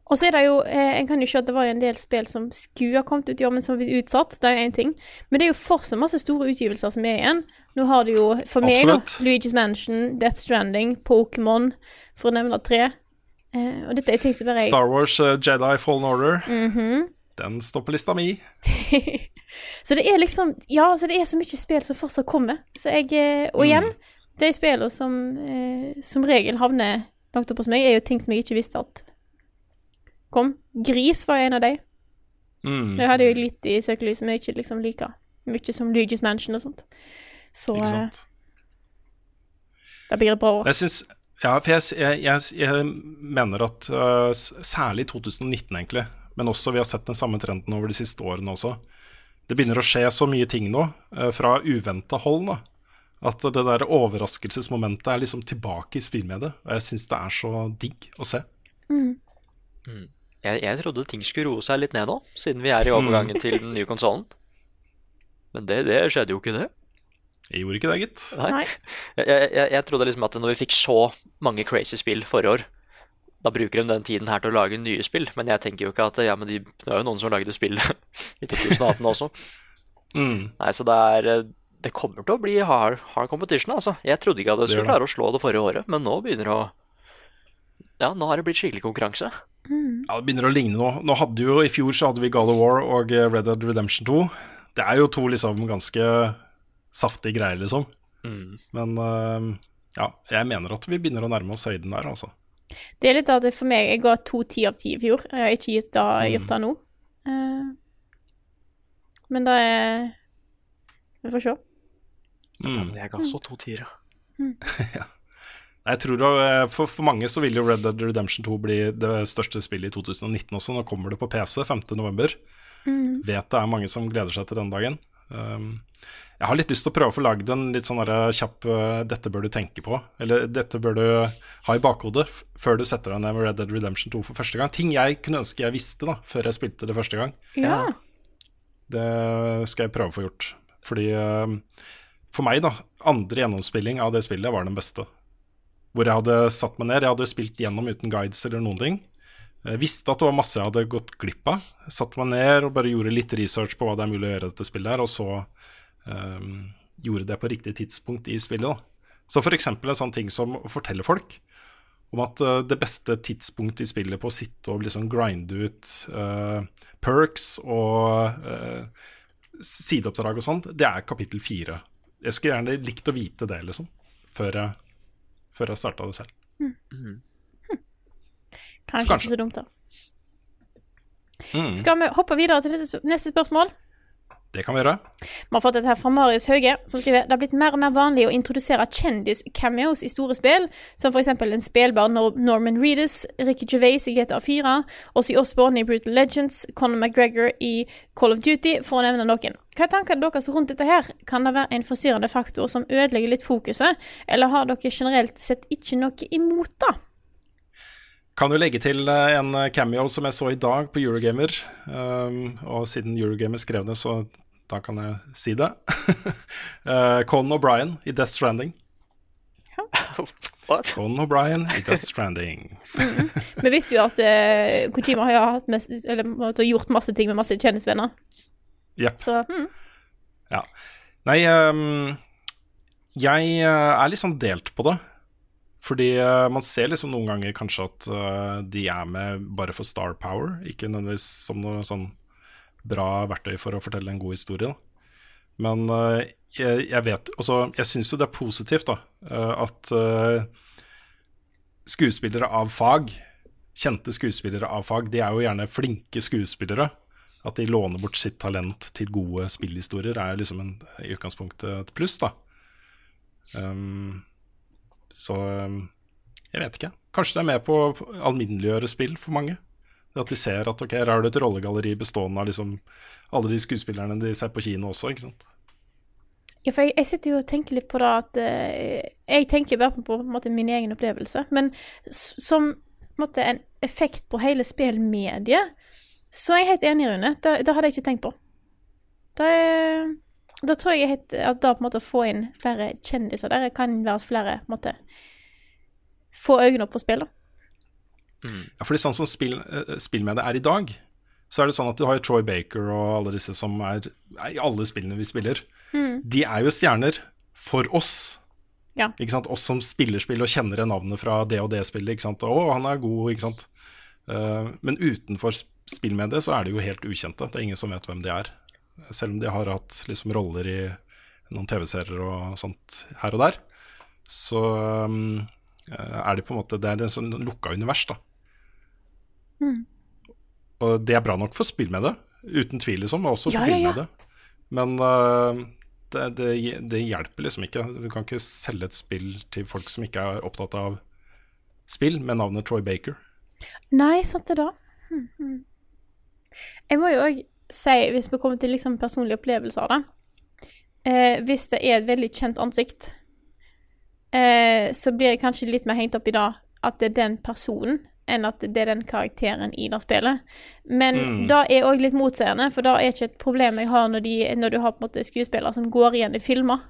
Og så er det jo eh, En kan jo se at det var en del spill som skulle ha kommet ut i år, men som har blitt utsatt. Det er jo én ting. Men det er jo fortsatt masse store utgivelser som er igjen. Nå har du jo for meg da, Luigi's Mansion, Death Stranding, Pokémon, for å nevne tre. Eh, og dette er ting som bare jeg Star Wars uh, Jedi Fallen Order, Mhm. den står på lista mi. Så det er liksom Ja, så det er så mye spill som fortsatt kommer. Så jeg eh, Og igjen, de spillene som eh, som regel havner langt opp hos meg, er jo ting som jeg ikke visste at kom. Gris var en av de. Mm. Det hadde jo litt i søkelyset, men ikke liksom like mye som Luigi's Mansion og sånt. Så Ikke eh, sant? det blir et bra år. Jeg synes, ja, for jeg, jeg, jeg, jeg mener at uh, særlig i 2019 egentlig, men også vi har sett den samme trenden over de siste årene også. Det begynner å skje så mye ting nå, uh, fra uventa hold, da. At det der overraskelsesmomentet er liksom tilbake i spillmediet. Og jeg syns det er så digg å se. Mm. Jeg, jeg trodde ting skulle roe seg litt ned nå, siden vi er i overgangen til den nye konsollen. Men det, det skjedde jo ikke, det. Jeg gjorde ikke det, gitt. Nei. Jeg, jeg, jeg, jeg trodde liksom at når vi fikk så mange crazy spill forrige år, da bruker de den tiden her til å lage nye spill. Men jeg tenker jo ikke at ja, men de, det er jo noen som lagde spill i 2018 også. Mm. Nei, så det er eh, Det kommer til å bli hard, hard competition, altså. Jeg trodde ikke at jeg skulle det. klare å slå det forrige året, men nå begynner det å Ja, nå har det blitt skikkelig konkurranse. Ja, Det begynner å ligne nå. Nå hadde jo I fjor så hadde vi God of War og eh, Red Dead Redemption 2. Det er jo to liksom ganske saftige greier, liksom. Mm. Men uh, ja, jeg mener at vi begynner å nærme oss høyden der, altså. Det er litt at det for meg Jeg ga to ti av ti i fjor. Jeg har ikke gitt det, Mm. gjort det nå. Uh, men det er Vi får se. Mm. Jeg ga så to tiere. Jeg tror eh, for, for mange så vil jo Red Dead Redemption 2 bli det største spillet i 2019 også. Nå kommer det på PC 5.11. Mm. Vet det er mange som gleder seg til den dagen. Um, jeg har litt lyst til å prøve å få lagd en litt sånn kjapp eh, 'dette bør du tenke på', eller 'dette bør du ha i bakhodet' før du setter deg ned med Red Dead Redemption 2 for første gang. Ting jeg kunne ønske jeg visste da, før jeg spilte det første gang. Ja. Det skal jeg prøve å få gjort. Fordi eh, for meg, da, andre gjennomspilling av det spillet var den beste. Hvor jeg hadde satt meg ned, jeg hadde spilt gjennom uten guides eller noen ting. Jeg visste at det var masse jeg hadde gått glipp av. Satt meg ned og bare gjorde litt research på hva det er mulig å gjøre i dette spillet her, og så um, gjorde det på riktig tidspunkt i spillet. da. Så eksempel en sånn ting som å fortelle folk om at uh, det beste tidspunktet i spillet på å sitte og liksom grinde ut uh, perks og uh, sideoppdrag og sånt, det er kapittel fire. Jeg skulle gjerne likt å vite det, liksom, før jeg, før jeg starta det selv. Kanskje, Kanskje. ikke så dumt, da. Mm, Skal vi hoppe videre til neste, sp- neste spørsmål? Det kan vi gjøre. Vi har fått et her fra Marius Hauge, som skriver Det har blitt mer og mer vanlig å introdusere kjendis-cameos i store spill, som eksempel en spillbar Norman Reedus, Ricky Gervais i GTA 4, Ossie Osborne i Brutal Legends, Conor McGregor i Call of Duty, for å nevne noen. Hva er tankene deres rundt dette her? Kan det være en forstyrrende faktor som ødelegger litt fokuset, eller har dere generelt sett ikke noe imot det? Kan jo legge til eh, en cameo som jeg så i dag på Eurogamer. Um, og siden Eurogamer skrev det, så da kan jeg si det. uh, Conan O'Brien i Death Stranding. Conan O'Brien i Death Stranding. Vi visste jo at uh, Kojima har mest, eller, gjort masse ting med masse kjendisvenner. Yep. Så mm. Ja. Nei, um, jeg eh, er litt sånn delt på det. Fordi uh, man ser liksom noen ganger kanskje at uh, de er med bare for star power, ikke nødvendigvis som noe sånn bra verktøy for å fortelle en god historie. Da. Men eh, jeg, jeg vet Altså, jeg syns jo det er positivt, da, eh, at eh, skuespillere av fag, kjente skuespillere av fag, de er jo gjerne flinke skuespillere. At de låner bort sitt talent til gode spillhistorier, er liksom en, i utgangspunktet et pluss, da. Um, Så um, jeg vet ikke. Kanskje det er med på å alminneliggjøre spill for mange. Det At de ser at ok, her har du et rollegalleri bestående av liksom alle de skuespillerne de ser på kino også, ikke sant. Ja, for jeg, jeg sitter jo og tenker litt på det at eh, Jeg tenker bare på, på en måte, min egen opplevelse. Men som på en, måte, en effekt på hele spillmediet, så er jeg helt enig, Rune. Det, det hadde jeg ikke tenkt på. Da, er, da tror jeg at da på en måte å få inn flere kjendiser der kan være at flere på en måte få øynene opp for spill. da. Ja, fordi sånn som spill, eh, spillmediet er i dag, så er det sånn at du har jo Troy Baker og alle disse som er, er i alle spillene vi spiller. Mm. De er jo stjerner for oss. Ja. Ikke sant? Oss som spiller spill og kjenner navnet fra det og det spillet. Ikke sant? Å, han er god, ikke sant. Uh, men utenfor spillmediet så er de jo helt ukjente. Det er ingen som vet hvem de er. Selv om de har hatt liksom roller i noen TV-serier og sånt her og der, så um, er de på en måte Det er en sånn lukka univers, da. Mm. Og det er bra nok for spill med det, uten tvil, liksom, og også for Ja, ja, ja. det. Men uh, det, det, det hjelper liksom ikke. Du kan ikke selge et spill til folk som ikke er opptatt av spill, med navnet Troy Baker. Nei, sant det da. Mm hmm. Jeg må jo òg si, hvis vi kommer til liksom personlige opplevelser, da eh, Hvis det er et veldig kjent ansikt, eh, så blir jeg kanskje litt mer hengt opp i det at det er den personen, enn at det er den karakteren i det spillet. Men Mm. da er òg litt motseende, for da er ikke et problem jeg har når, de, når du har på en måte skuespillere som går igjen i filmer.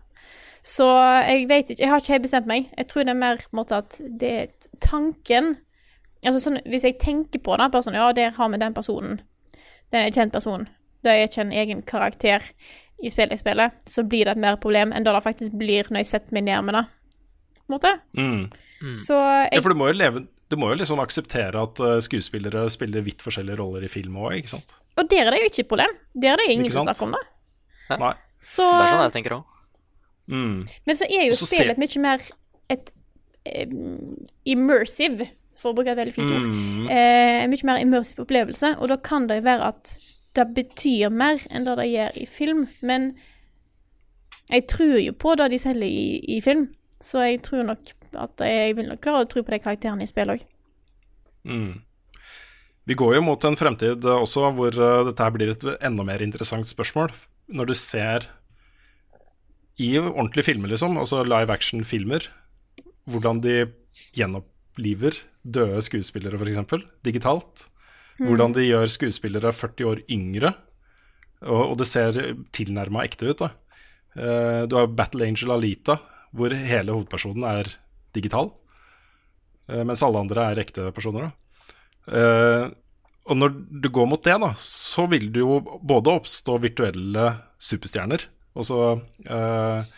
Så jeg vet ikke, jeg har ikke helt bestemt meg. Jeg tror det er mer på en måte at det er tanken Altså sånn, Hvis jeg tenker på det, bare sånn Ja, der har vi den personen. Den er en kjent person. Det er ikke en egen karakter i spillet jeg spiller. Så blir det et mer problem enn det det faktisk blir når jeg setter meg ned med det. På en måte. Mm. Så Ja, for du må jo leve du må jo liksom akseptere at øh, skuespillere spiller vidt forskjellige roller i film òg, ikke sant? Og der er det jo ikke et problem. Der er det ingen som snakker om det. Nei. Så, Det er sånn jeg tenker òg. Mm. Men så er jo spillet mye mer et um, immersive, for å bruke et veldig fint ord. Mm. Eh, en mye mer immersive opplevelse, og da kan det jo være at det betyr mer enn det det gjør i film. Men jeg tror jo på det de selger i, i film, så jeg tror nok at jeg vil nok klare å tro på de karakterene i spillet òg. Mm. Vi går jo mot en fremtid eh, også hvor eh, dette her blir et enda mer interessant spørsmål. Når du ser i ordentlige filmer, liksom, altså live action-filmer, hvordan de gjenoppliver døde skuespillere, f.eks., digitalt. Mm. Hvordan de gjør skuespillere 40 år yngre, og, og det ser tilnærma ekte ut. da. Uh, du har Battle Angel Alita, hvor hele hovedpersonen er digital. Eh, mens alle andre er ekte personer. Da. Eh, og når du går mot det, da, så vil det jo både oppstå virtuelle superstjerner, altså eh,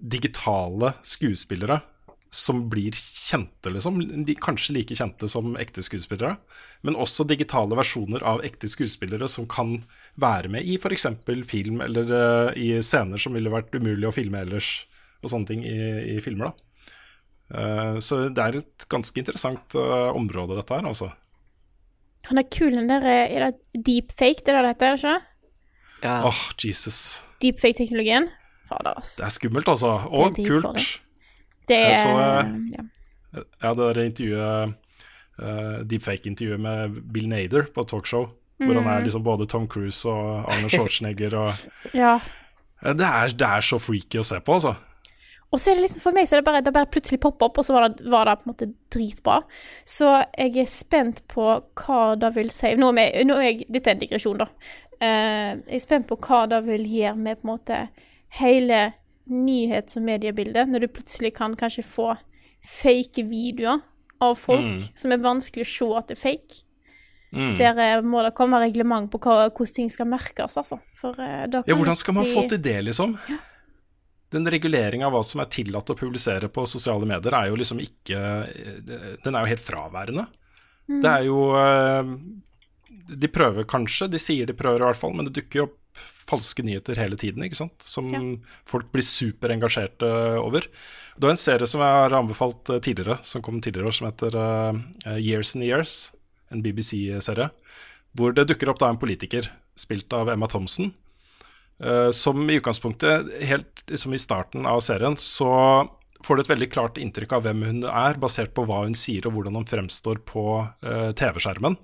digitale skuespillere som blir kjente, liksom. Kanskje like kjente som ekte skuespillere. Men også digitale versjoner av ekte skuespillere som kan være med i f.eks. film, eller eh, i scener som ville vært umulig å filme ellers, og sånne ting i, i filmer. da. Eh, så det er et ganske interessant eh, område, dette her, altså. Han er kul, den der eh, Er det deepfake, det der det heter? er ikke? Ja. Åh, Jesus. Deepfake-teknologien. Fader, altså. Det er skummelt, altså. Og Det er kult. Det Jeg er så, ja. Ja, det der intervjuet uh, Deepfake-intervjuet med Bill Nader på et talkshow. Hvor han er Mhm. liksom både Tom Cruise og Arne Schwarzenegger. og ja. Det, er, det er så freaky å se på, altså. Og så er det liksom, for meg så er det bare, det bare plutselig popper opp, og så var det, var det på en måte dritbra. Så jeg er spent på hva det vil si Nå er, jeg, nå er jeg, Dette er en digresjon, da. Uh, jeg er spent på hva det vil gjøre med på en måte hele nyhets- og mediebildet, når du plutselig kan kanskje få fake videoer av folk Mm. som er vanskelig å se at det er fake. Mm. Der eh, må det komme reglement på hva, hvordan ting skal merkes, altså. For uh, Ja, hvordan skal man få til det, liksom? Den reguleringa av hva som er tillatt å publisere på sosiale medier, er jo liksom ikke Den er jo helt fraværende. Mm. Det er jo eh, De prøver kanskje, de sier de prøver i hvert fall, men det dukker jo opp falske nyheter hele tiden, ikke sant? Som folk blir superengasjerte over. Det var en serie som jeg har anbefalt eh, tidligere, som kom tidligere år, som heter eh, Years and Years, en BBC-serie, hvor det dukker opp da en politiker, spilt av Emma Thompson, som i utgangspunktet, helt liksom i starten av serien, så får du et veldig klart inntrykk av hvem hun er, basert på hva hun sier og hvordan hun fremstår på uh, TV-skjermen.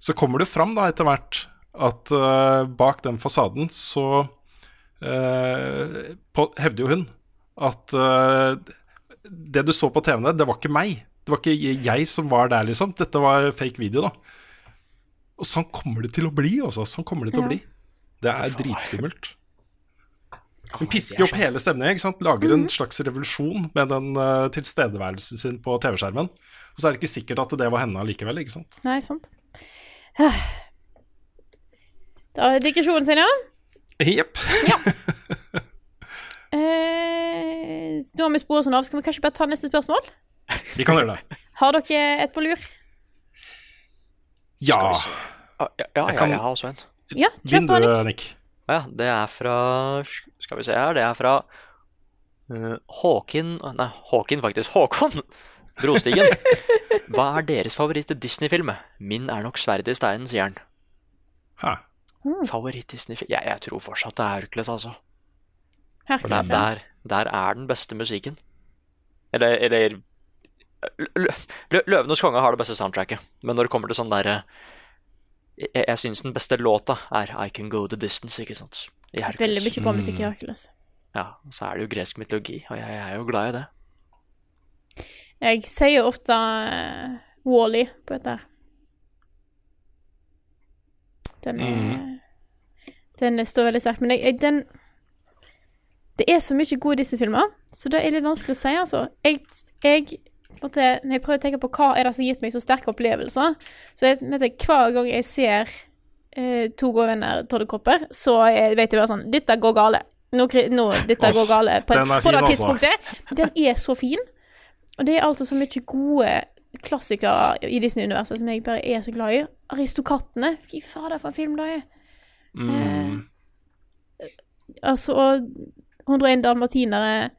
Så kommer det fram da etter hvert at uh, bak den fasaden så uh, på, hevder jo hun at eh, det du så på TV-en, det var ikke meg. Det var ikke jeg som var der, liksom. Dette var fake video, da. Og sånn kommer det til å bli, altså. Sånn kommer det til Ja. å bli. Det er dritskummelt. Hun pisker opp hele stemningen, ikke sant? lager en slags revolusjon med den uh, tilstedeværelsen sin på TV-skjermen. Og så er det ikke sikkert at det var henne allikevel, ikke sant. Nei, sant. Ah. Da er digresjonen sin, ja. Jepp. Eh, nå har vi sporet sånn av. Skal vi kanskje bare ta neste spørsmål? Vi kan gjøre det. Har dere et på lur? Ja. Ja, ja, ja, Jeg kan- jeg har også en. Ja, kjør på, Nick. Nick. Ja, det er fra Skal vi se her, det er fra uh, Håkin Nei, Håkin faktisk. Håkon Brostigen. Hva er deres favoritt-Disney-film? Min er nok 'Sverdet i steinens jern'. Mm. Favoritt-Disney-film jeg, jeg tror fortsatt det er Hercules, altså. For der, der, der er den beste musikken. Eller, eller Lø- Lø- Løvenes konge har det beste soundtracket, men når det kommer til sånn derre Jeg, jeg syns den beste låta er I Can Go The Distance, ikke sant? I Hercules. Veldig mye bra musikk i Hercules. Ja, så er det jo gresk mytologi, og jeg, jeg er jo glad i det. Jeg sier jo ofte uh, Wally på dette her. Den, er, den står veldig sterkt. Men jeg, jeg, den Det er så mye gode Disney-filmer, så det er litt vanskelig å si, altså. Jeg, jeg måte, Når jeg prøver å tenke på hva er det som har gitt meg så sterke opplevelser Så jeg, du, hver gang jeg ser eh, to gode venner Toddekopper, så jeg, vet jeg bare sånn Dette går gale. Nå, nå, dette oh, går gale på, den er på det altså. tidspunktet. Den er så fin. Og det er altså så mye gode klassikere i Disney-universet som jeg bare er så glad i. Aristokattene. Fy fader, for en film det er. Mm. Altså, og 101 dalmatinere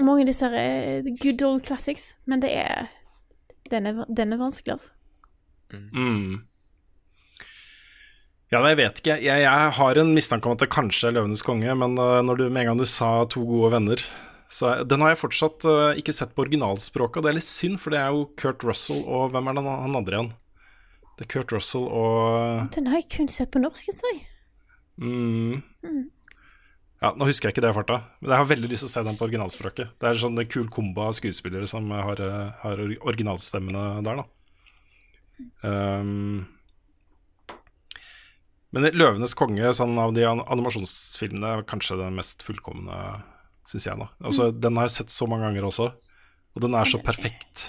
Mange av disse er good old classics, men det er Den er, den er vanskelig, altså. Mm. Ja, nei, jeg vet ikke. Jeg, jeg har en mistanke om at det kanskje er 'Løvenes konge', men uh, når du, med en gang du sa 'To gode venner' så Den har jeg fortsatt uh, ikke sett på originalspråket, og det er litt synd, for det er jo Kurt Russell og Hvem er det han andre igjen? Det er Kurt Russell og Den har jeg kun sett på norsk, jeg mm, Mm. Ja, Nå husker jeg ikke det i farta, men jeg har veldig lyst til å se den på originalspråket. Det er sånn kul kombo av skuespillere som har, uh, har originalstemmene der, da. Um, men 'Løvenes konge' sånn av de an animasjonsfilmene er kanskje den mest fullkomne, syns jeg. da altså, Den har jeg sett så mange ganger også, og den er så perfekt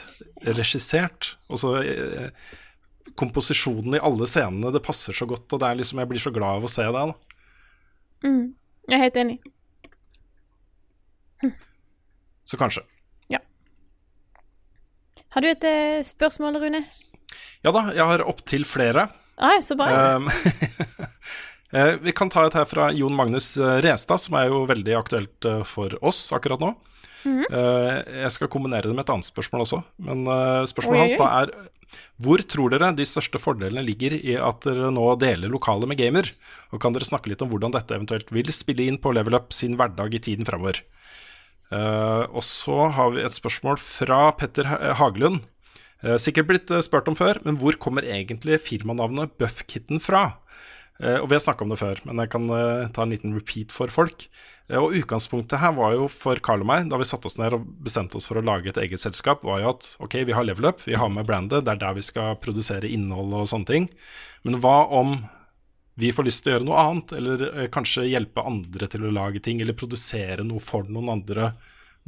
regissert. Og så eh, Komposisjonen i alle scenene, det passer så godt, og er liksom, jeg blir så glad av å se det. da Mm. Jeg er helt enig. Så kanskje. Har du et eh, spørsmål, Rune? Ja da, jeg har opptil flere. Nei, så bra. Um, eh, vi kan ta et her fra Jon Magnus eh, Restad, som er jo veldig aktuelt for oss akkurat nå. Mhm. Eh, jeg skal kombinere det med et annet spørsmål også. Men eh, spørsmålet hans da er hvor tror dere de største fordelene ligger i at dere nå deler lokale med gamer? Og kan dere snakke litt om hvordan dette eventuelt vil spille inn på Level Up sin hverdag i tiden framover? Uh, og så har vi et spørsmål fra Petter Hagelund. Sikkert blitt spurt om før, men hvor kommer egentlig firmanavnet Buffkitten fra? Eh, og vi har snakka om det før, men jeg kan eh, ta en liten repeat for folk. Eh, og utgangspunktet her var jo for Carl og meg, da vi satte oss ned og bestemte oss for å lage et eget selskap, var jo at ok, vi har Level Up, vi har med brandet, det er der vi skal produsere innhold og sånne ting. Men hva om vi får lyst til å gjøre noe annet, eller kanskje hjelpe andre til å lage ting, eller produsere noe for noen andre,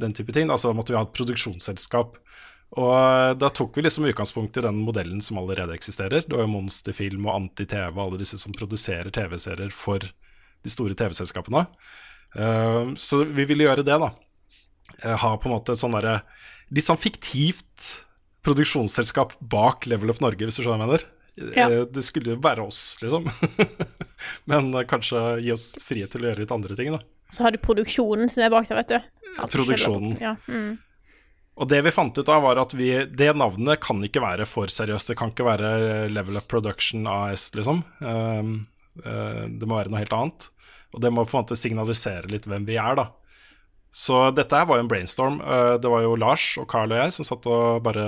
den type ting. Altså måtte vi ha et produksjonsselskap. Og eh, da tok vi liksom utgangspunkt i den modellen som allerede eksisterer. Det var jo Monsterfilm og Anti-TV og alle disse som produserer TV-serier for de store TV-selskapene. Uh, så vi ville gjøre det, da. Eh, ha på en måte sånn derre litt sånn fiktivt produksjonsselskap bak Level Up Norge, hvis du skjønner hva jeg mener. Ja. Eh, Det skulle jo være oss, liksom. Men eh, kanskje gi oss frihet til å gjøre litt andre ting, da. Så har du produksjonen som er bak der, vet du. Alt Produksjonen. Ja. Mm. Og det vi fant ut av, var at vi, det navnet kan ikke være for seriøst. Det kan ikke være Level Up Production AS, liksom. Um, eh, det må være noe helt annet. Og det må på en måte signalisere litt hvem vi er, da. Så dette her var jo en brainstorm. Eh, Det var jo Lars og Carl og jeg som satt og bare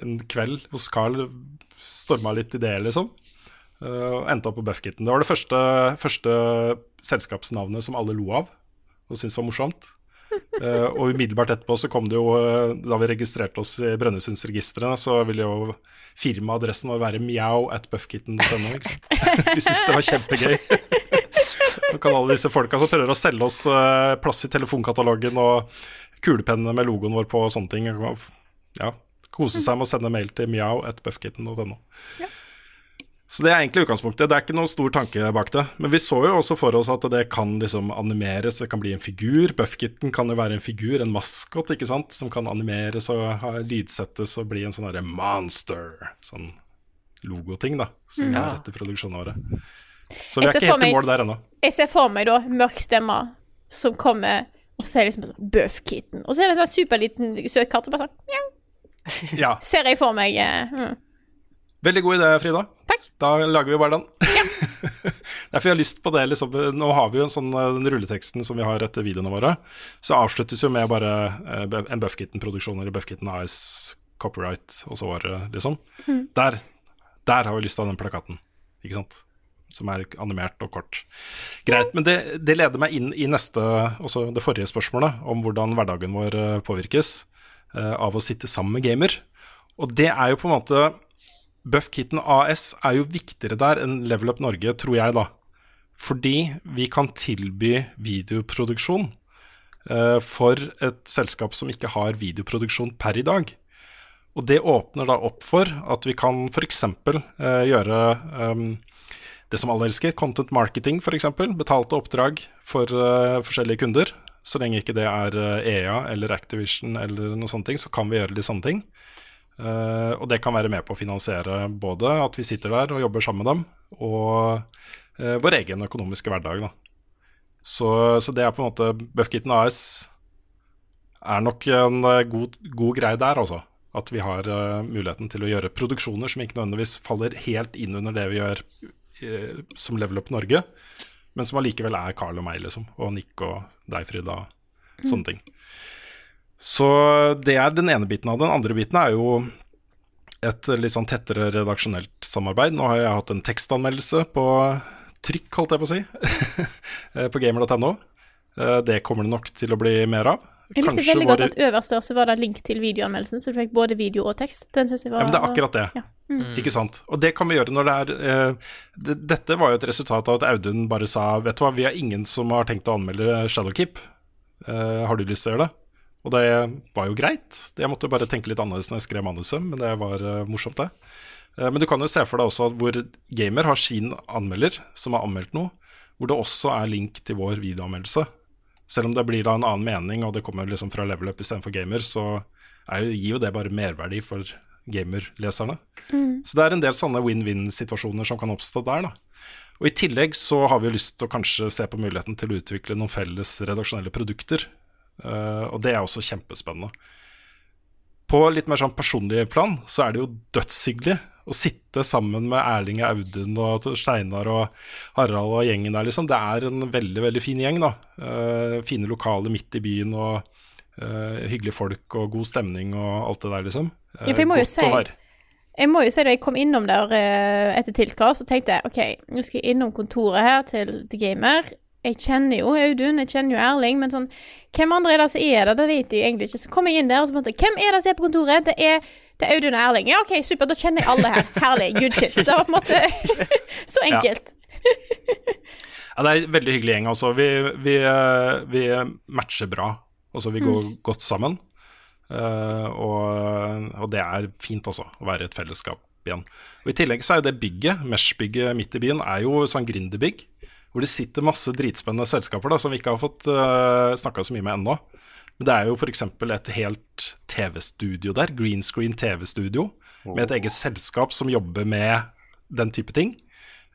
en kveld hos Carl storma litt ideer, liksom. Eh, Og endte opp på Buffkitten. Det var det første, første selskapsnavnet som alle lo av og syntes var morsomt. Eh, og umiddelbart etterpå så kom det jo eh, Da vi registrerte oss i Brønnøysundsregistrene, så ville jo firmaadressen vår være meow at buffkitten.no. Vi syntes det var kjempegøy. Nå kan alle disse folka som prøver å selge oss uh, plass i telefonkatalogen og kulepennene med logoen vår på og sånne ting, ja, kose seg med å sende mail til meow at buffkitten.no. Så det er egentlig utgangspunktet. Det er ikke noen stor tanke bak det. Men vi så jo også for oss at det kan liksom animeres, det kan bli en figur. Buffkitten kan jo være en figur, en maskot, ikke sant, som kan animeres og lydsettes og bli en sånn derre monster, sånn logoting, da, som vi Mm. har etter produksjonene året. Så vi er ikke helt helt i mål der ennå. Jeg ser for meg da mørk stemme som kommer og så er det liksom sånn Buff-kitten. Og så er det en sånn superliten søt katt og bare sånn mjau. Ja. Ser jeg for meg eh, mm. Veldig god idé, Frida. Takk. Da lager vi bare den. Ja. Derfor jeg har lyst på det. Liksom. Nå har vi jo en sånn eh, den rulleteksten som vi har etter videoene våre. Så avsluttes jo med bare eh, en Buffkitten-produksjon eller Buffkitten AS copyright og så var det liksom. Mm. Der, der har vi lyst til den plakaten, ikke sant. Som er animert og kort. Greit. Men det, det leder meg inn i neste, også det forrige spørsmålet, om hvordan hverdagen vår eh, påvirkes eh, av å sitte sammen med gamer. Og det er jo på en måte Buffkitten AS er jo viktigere der enn Level Up Norge, tror jeg, da. Fordi vi kan tilby videoproduksjon uh, for et selskap som ikke har videoproduksjon per i dag. Og det åpner da opp for at vi kan f.eks. Uh, gjøre um, det som alle elsker, content marketing f.eks. Betalte oppdrag for uh, forskjellige kunder. Så lenge ikke det er eh, EA eller Activision eller noen sånne ting, så kan vi gjøre de samme ting. Eh, og det kan være med på å finansiere både at vi sitter der og jobber sammen med dem, og uh, vår egen økonomiske hverdag. Da. Så, så det er på en måte Buffkitten AS er nok en eh, god, god greie der, altså. At vi har uh, muligheten til å gjøre produksjoner som ikke nødvendigvis faller helt inn under det vi gjør som Level Up Norge, men som allikevel er Carl og meg, liksom. Og Nick og deg, Frida. og Sånne ting. Så det er den ene biten av det. Den andre biten er jo et litt sånn tettere redaksjonelt samarbeid. Nå har jeg hatt en tekstanmeldelse på trykk, holdt jeg på å si, eh, på gamer.no. Eh, Det kommer det nok til å bli mer av. Jeg likte Kanskje veldig godt at øverst der så var det link til videoanmeldelsen, så du fikk både video og tekst. Den synes jeg var Ja, men det er akkurat det. Ja. Mm. Ikke sant? Og det kan vi gjøre når det er uh, det, Dette var jo et resultat av at Audun bare sa Vet du hva, vi har ingen som har tenkt å anmelde Shadowkeep. Uh, har du lyst til å gjøre det? Og det var jo greit. Jeg måtte bare tenke litt annerledes når jeg skrev manuset, men det var eh, morsomt, det. Eh, men du kan jo se for deg også at hvor gamer har sin anmelder som har anmeldt noe, hvor det også er link til vår videoanmeldelse. Selv om det blir da en annen mening, og det kommer liksom fra level up istedenfor gamer, så er jo, gir jo det bare merverdi for gamerleserne. Mm. Så det er en del sånne win-win-situasjoner som kan oppstå der, da. Og I tillegg så har vi jo lyst til å kanskje se på muligheten til å utvikle noen felles redaksjonelle produkter. Eh, og det er også kjempespennende. På litt mer sånn personlig plan så er det jo dødshyggelig å sitte sammen med Erling og Audun og Steinar og Harald og gjengen der, liksom. Det er en veldig, veldig fin gjeng, da. Eh, fine lokaler midt i byen og eh, hyggelige folk og god stemning og alt det der, liksom. Ja, for jeg må jo si-. Jeg må jo si da jeg kom innom der etter tilkast, så tenkte jeg OK, nå skal jeg innom kontoret her til, The Gamer. Jeg kjenner jo Audun, jeg kjenner jo Erling, men sånn Hvem andre er det som er der? Det vet jeg egentlig ikke. Så kom jeg inn der og så måtte Hvem er det som er på kontoret? Det er, det er Audun og Erling. Ja, OK, supert. Da kjenner jeg alle her. Herlig. Good shit. Det var på en måte så enkelt. Ja, det er en veldig hyggelig gjeng. Altså. Vi, vi, eh, vi matcher bra. Altså, vi går Mm. godt sammen. Uh, og, og det er fint også, å være i et fellesskap igjen. Og I tillegg så er det bygget, Mesh-bygget midt i byen, er jo sånn gründerbygg. Hvor det sitter masse dritspennende selskaper da, som vi ikke har fått uh, snakka så mye med ennå. Men det er jo f.eks. et helt TV-studio der, green screen TV-studio, med et eget selskap som jobber med den type ting.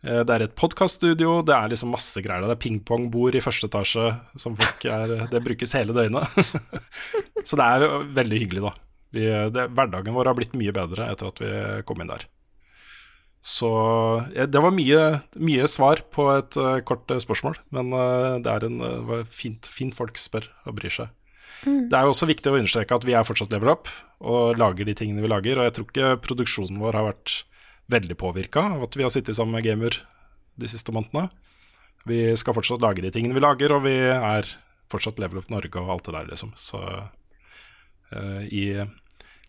Eh, Det er et podkaststudio, det er liksom masse greier. Det er pingpongbord i første etasje, som folk er Det brukes hele døgnet. Så det er veldig hyggelig, da. Vi, det, hverdagen vår har blitt mye bedre etter at vi kom inn der. Så det var mye, mye svar på et uh, kort uh, spørsmål, men uh, det er en fint, fint folk spør og bryr seg. Mm. Det er jo også viktig å understreke at vi er fortsatt level up og lager de tingene vi lager. Og jeg tror ikke produksjonen vår har vært veldig påvirka av at vi har sittet sammen med gamer de siste månedene. Vi skal fortsatt lage de tingene vi lager, og vi er fortsatt level up Norge og alt det der, liksom. Så i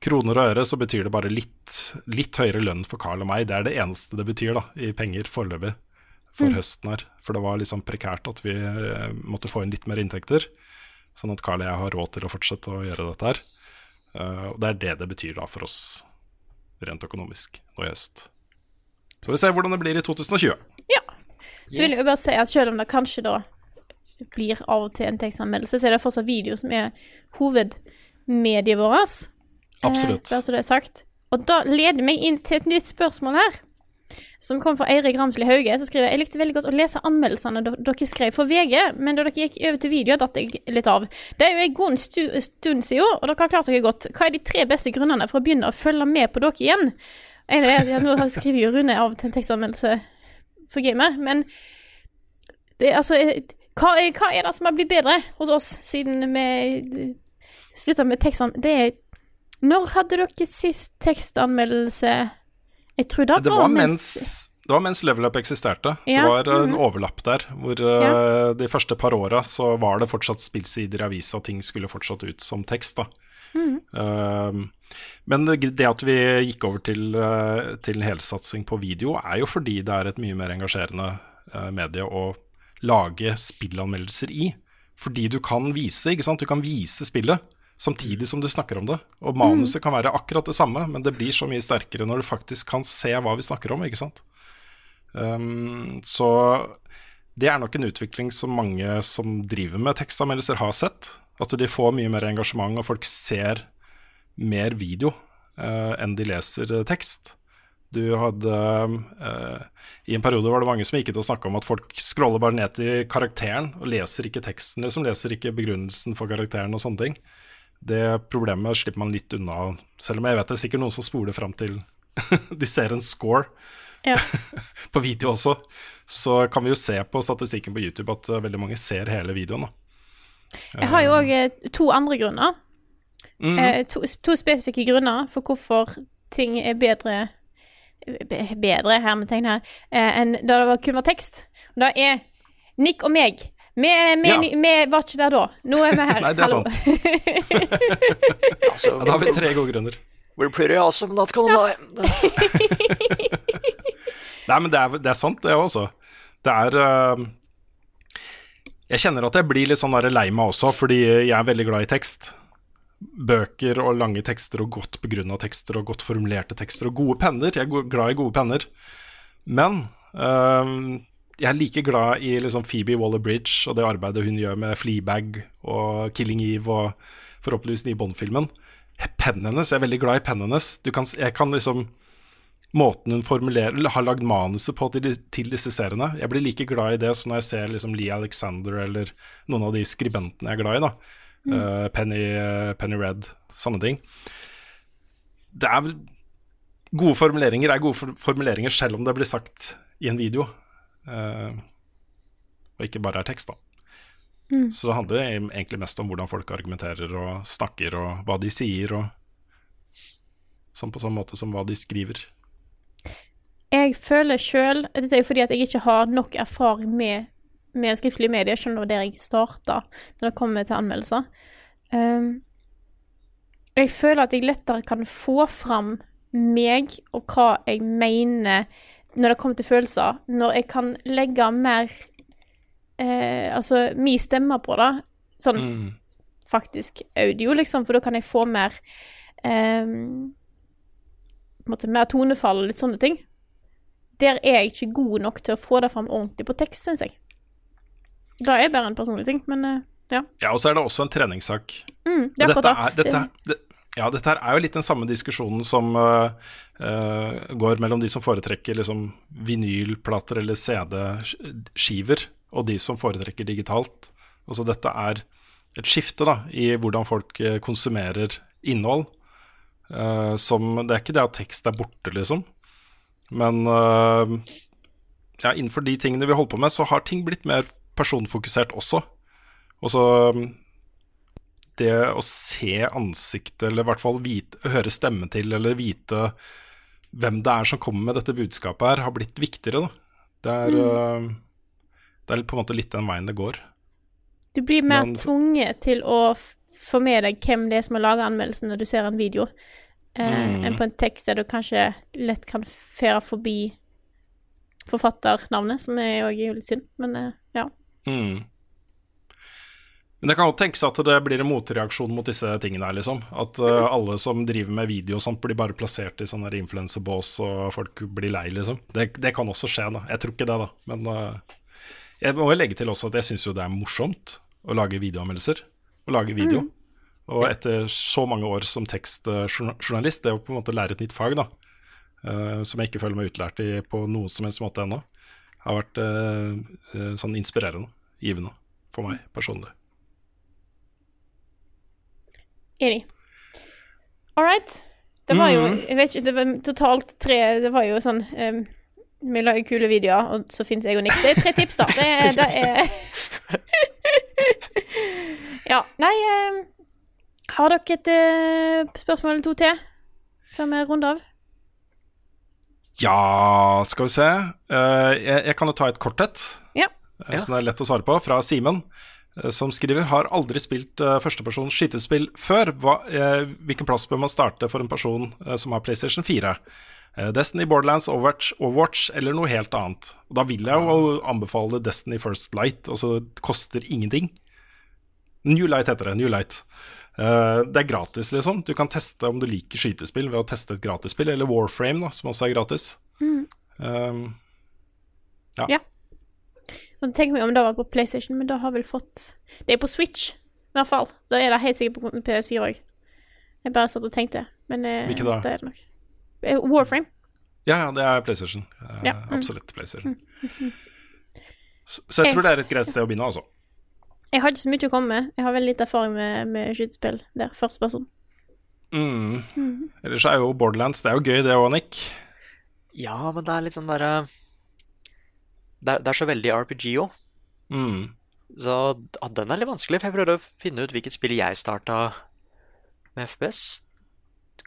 kroner og øre så betyr det bare litt, litt høyere lønn for Carl og meg. Det er det eneste det betyr, da, i penger foreløpig for Mm. høsten her. For det var liksom prekært at vi eh, måtte få inn litt mer inntekter. Sånn at Carl og jeg har råd til å fortsette å gjøre dette her. Eh, og det er det det betyr da for oss rent økonomisk nå i høst. Så vi ser hvordan det blir i 2020. Ja. Så vil jeg bare si at selv om det kanskje da blir av og til en tekstanmeldelse, så er det fortsatt video som er hovedmediet vårt. Absolutt. Eh, bare så det er sagt. Og da leder meg inn til et nytt spørsmål her. Som kom fra Eirik Ramsli Hauge. Så skriver jeg jeg likte veldig godt å lese anmeldelsene dere skrev for VG, men da dere gikk over til video, datt jeg litt av. Det er jo en god stu stund siden, og dere har klart dere godt. Hva er de tre beste grunnene for å begynne å følge med på dere igjen? En er, ja, nå skriver jo Rune av til en tekstanmeldelse for gamer, men det, altså eh, hva hva er det som har blitt bedre hos oss siden vi slutta med tekstene? Det er Når hadde dere sist tekstanmeldelse? Jeg tror det, Det var mens, det var mens Level Up eksisterte. Ja, Det var eh, en mhm. overlapp der. Hvor ja. de første par åra så var det fortsatt spillsider i avisa, ting skulle fortsatt ut som tekst. da. Mhm. uh, men det at vi gikk over til, uh, til helsatsing på video, er jo fordi det er et mye mer engasjerende medie å lage spillanmeldelser i. Fordi du kan vise, ikke sant? Du kan vise spillet samtidig som du snakker om det. Og manuset kan være akkurat det samme, men det blir så mye sterkere når du faktisk kan se hva vi snakker om, ikke sant. Um, så det er nok en utvikling som mange som driver med tekstanmeldelser har sett. At de får mye mer engasjement, og folk ser mer video uh, enn de leser eh, tekst. Du hadde uh, I en periode var det mange som gikk ut og snakka om at folk scroller bare ned til karakteren og leser ikke teksten, liksom. Leser ikke begrunnelsen for karakteren og sånne ting. Det problemet slipper man litt unna, selv om jeg vet det er sikkert noen som spoler fram til de ser en score Ja. på video også. Så kan vi jo se på statistikken på YouTube at eh, veldig mange ser hele videoen. da. Jeg har jo òg to andre grunner. Mm -hmm. to, to spesifikke grunner for hvorfor ting er bedre Bedre, hermetegn her, eh, enn da det kun var tekst. Og det er Nick og meg. Vi, vi, Ja. vi var ikke der da. Nå er vi her. Nei, det er sant. Altså, Ja, da har vi tre gode grunner. We're pretty awesome, not gonna lie. Nei, men det er, det er sant, det også. Det er uh, Jeg kjenner at jeg blir litt sånn der lei meg også, fordi jeg er veldig glad i tekst. Bøker og lange tekster og godt begrunna tekster og godt formulerte tekster og gode penner. Jeg er glad i gode penner. Men øh, jeg er like glad i liksom Phoebe Waller-Bridge og det arbeidet hun gjør med Fleabag og Killing Eve og forhåpentligvis nye Bond-filmen. Pennen hennes, jeg er veldig glad i pennen hennes. Du kan, jeg kan liksom måten hun formulerer har lagd manuset på til, til disse seriene. Jeg blir like glad i det som når jeg ser liksom Lee Alexander eller noen av de skribentene jeg er glad i. da Mm. Uh, Penny, eh, Penny Red, sånne ting. Det er Gode formuleringer er gode for formuleringer selv om det blir sagt i en video. Eh, og ikke bare er tekst, da. Mm. Så det handler egentlig mest om hvordan folk argumenterer og snakker, og hva de sier, og sånn på samme måte som hva de skriver. Jeg føler sjøl Dette er jo fordi at jeg ikke har nok erfaring med, med skriftlige medier, selv om det var der jeg starta når det kommer til anmeldelser. Um, jeg føler at jeg lettere kan få fram meg og hva jeg mener når det kommer til følelser, når jeg kan legge mer eh, Altså min stemme på det. Sånn Mm. faktisk audio, liksom, for da kan jeg få mer eh, på en måte mer tonefall og litt sånne ting. Der er jeg ikke god nok til å få det fram ordentlig på tekst, syns jeg. Det er bare en personlig ting, men eh, ja. Ja, og så er det også en treningssak. Mm, det er dette, er, dette, det, ja, dette her er jo litt den samme diskusjonen som uh, uh, går mellom de som foretrekker liksom, vinylplater eller CD-skiver, og de som foretrekker digitalt. Altså dette er et skifte da, i hvordan folk øh, konsumerer innhold. Uh, som, det er ikke det at tekst er borte, liksom. Men ja, innenfor de tingene vi holder på med, så har ting blitt mer personfokusert også. Og så det å se ansiktet, eller i hvert fall vite, høre stemmen til, eller vite hvem det er som kommer med dette budskapet her, har blitt viktigere, da. Det er, øh, det er på en måte litt den veien det går. Du blir mer Men- tvunget til å få med deg hvem det er som har laga anmeldelsen når du ser en video, eh, Mm. enn på en tekst der du kanskje lett kan fære forbi forfatternavnet, som er jo litt synd, men eh, ja. Mm. Men det kan godt tenkes at det blir en motreaksjon mot disse tingene her, liksom. At uh, alle som driver med video og sånt, blir bare plassert i sånne influenserbås, og folk blir lei, liksom. Det, det kan også skje, da. Jeg tror ikke det, da. Men uh, jeg må legge til også at jeg syns jo det er morsomt å lage videoanmeldelser. Å lage video. Og etter så mange år som tekstjournalist, det å på en måte lære et nytt fag, da, uh, som jeg ikke føler meg utlært i på noen som helst måte ennå, har vært sånn inspirerende, givende, for meg personlig. Enig. All right. Det var jo Mhm. Jeg vet ikke, det var totalt tre Det var jo sånn um, Vi lager kule videoer, og så finnes jeg og Nick. Det er tre tips, da. Det det er Ja. Nei um, Har dere et uh, spørsmål eller to til før vi runder av? Ja, skal vi se. Uh, jeg, jeg kan jo ta et kort et, Ja. eh, som det er lett å svare på, fra Simen. Eh, Som skriver har aldri spilt uh, førstepersons skytespill før. Hva, uh, hvilken plass bør man starte for en person uh, som har PlayStation 4? Eh, Destiny, Borderlands, Overwatch, Overwatch eller noe helt annet. Og da vil jeg jo anbefale Destiny First Light, altså det koster ingenting. New Light heter det. New Light. Eh, det er gratis, liksom. Du kan teste om du liker skytespill ved å teste et gratisspill, eller Warframe, da, som også er gratis. Mm. Um, ja. Ja. Tenk meg om det var på PlayStation, men da har vel fått Det er på Switch, i hvert fall. Da er det helt sikkert på PS4 òg. Jeg bare satt og tenkte, men eh, Hvilke da? det er det nok. Eh, Warframe. ja, ja, det er PlayStation. Eh, Ja, mm. Absolutt PlayStation. Så, så jeg tror det er et greit sted å begynne, altså. Jeg har ikke så mye å komme med. Jeg har veldig lite erfaring med, med skytespill der. Første person. Mm. Mm. Ellers er jo Borderlands Det er jo gøy, det òg, Nick. Ja, men det er litt sånn derre det, er- det er så veldig RPG òg. Mm. Så ja, den er litt vanskelig, for jeg prøvde å finne ut hvilket spill jeg starta med FPS.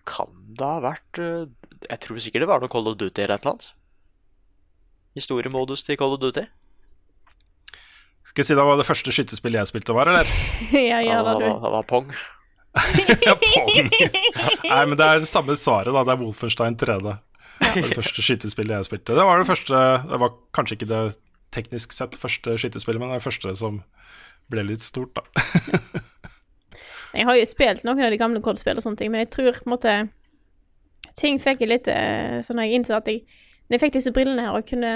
Kan det ha vært eh, Jeg tror sikkert det var noe Call of Duty eller et eller annet. Historiemodus til Call of Duty. Skal jeg si det var det første skytespillet jeg spilte, var, eller? ja, Ja, det, det du. var, det var Pong. ja, Pong. Nei, men det er det samme svaret, da. Det er Wolfenstein 3D. Det var det første skytespillet jeg spilte. Det var det første Det var kanskje ikke det teknisk sett første skytespillet, men det første som ble litt stort, da. Jeg har jo spilt noen av de gamle kortspillene og sånne ting, men jeg tror på en måte Ting fikk jeg litt eh, sånn jeg innså at jeg Når jeg fikk disse brillene her og kunne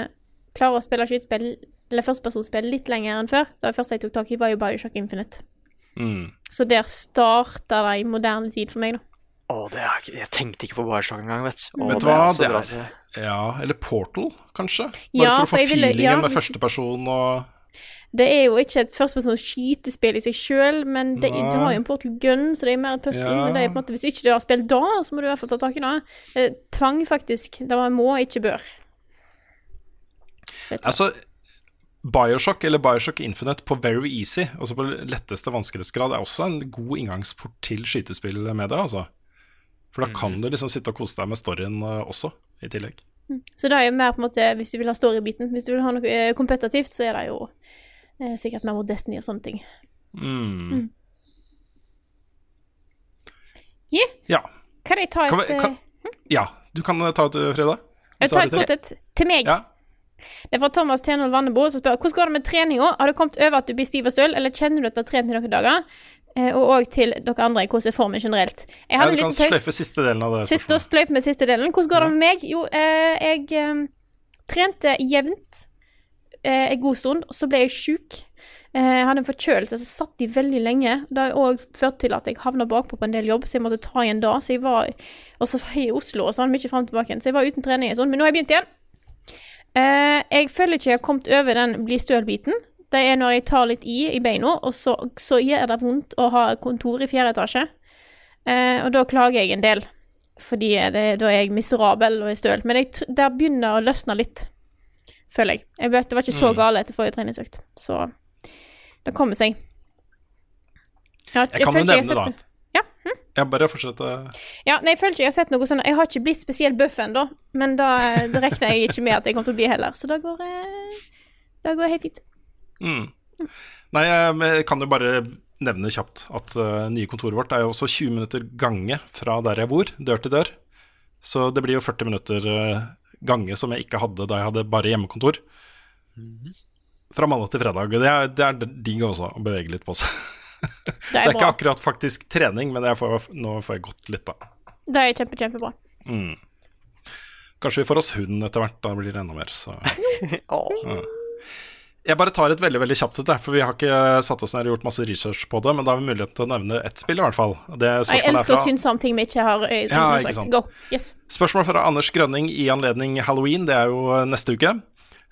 klare å spille skytespill, eller førstepersonspill litt lenger enn før, det første jeg tok tak i, var jo Bioshock Infinite. Mm. Så der starta det i moderne tid for meg, da. Å, det er, jeg tenkte ikke på Bioshock engang, vet du. Vet du det er hva, det er så- Ja, eller Portal, kanskje? Bare Ja, for å for få ville- feelingen ja, med førsteperson og Det er jo ikke et førstepersons skytespill i seg sjøl, men det, du har jo en portal gun, så det er mer et puzzle. Ja. Men det er på en måte, hvis ikke du har spilt da, så må du i hvert fall ta tak i det. Eh, tvang, faktisk. Det var må, ikke bør. Altså, Bioshock eller Bioshock Infinite på very easy, altså på letteste vanskelighetsgrad, er også en god inngangsport til skytespill med det, altså. For da kan du liksom sitte og kose deg med storyen eh, også, i tillegg. Så det er jo mer på en måte hvis du vil ha story-biten. Hvis du vil ha noe eh, kompetitivt, så er det jo eh, sikkert mer mot Destiny og sånne ting. Mm. Mm. Yeah. Ja. Kan jeg ta et Kan vi, kan, eh, ja, du kan eh, ta et, Frida. Jeg tar et det kort et til meg. Ja. Det er fra Thomas Tenhold Vannebo som spør hvordan går det med treninga. Har du kommet over at du blir stiv og støl, eller kjenner du at du har trent i noen dager? Eh, og òg til dere andre, hvordan er formen generelt? Jeg Ja, du en kan sløyfe siste delen av det. Siste og med siste delen. Hvordan går det med meg? Jo, eh, jeg eh, trente jevnt eh, en god stund, og så ble jeg sjuk. Jeg hadde en forkjølelse som satt i veldig lenge. Det har òg ført til at jeg havna bakpå på en del jobb, så jeg måtte ta igjen da. Så jeg var Og så var jeg i Oslo, og så var det mye fram og tilbake. Så jeg var uten trening en stund. Men nå har jeg begynt igjen. Jeg føler ikke jeg har kommet over den bli støl-biten. Det er når jeg tar litt i i beina, og så, så gjør det vondt å ha kontor i fjerde etasje. Eh, og da klager jeg en del. Fordi det, da er jeg miserabel og er støl. Men jeg, der begynner å løsne litt, føler jeg. jeg vet, det var ikke så Mm. gale etter forrige treningsøkt, så det kommer seg. Ja, Jeg kan jo jeg nevne, da. Ja, hm? Jeg bare fortsette. ja, nei, jeg føler ikke jeg har sett noe sånn Jeg har ikke blitt spesielt buff ennå, men da, da regner jeg ikke med at jeg kommer til å bli heller. Så da går eh, går det helt fint. Mm. Nei, jeg kan jo bare nevne kjapt at uh, nye kontoret vårt er jo også 20 minutter gange fra der jeg bor, dør til dør. Så det blir jo 40 minutter uh, gange som jeg ikke hadde da jeg hadde bare hjemmekontor. Fra mandag til fredag. Det er, det er digg også, å bevege litt på seg. Det Så det er ikke akkurat faktisk trening, men får, nå får jeg gått litt, da. Det er kjempe, kjempebra. Mm. Kanskje vi får oss hund etter hvert, da blir det enda mer, så ja. Jeg bare tar et veldig veldig kjapt et, for vi har ikke satt oss ned og gjort masse research på det, men da har vi mulighet til å nevne ett spill, i hvert fall. Det Jeg er elsker å synes om ting vi ikke har eh, Ja, ikke. Go. Yes. Spørsmål fra Anders Grønning i anledning halloween, det er jo eh, neste uke.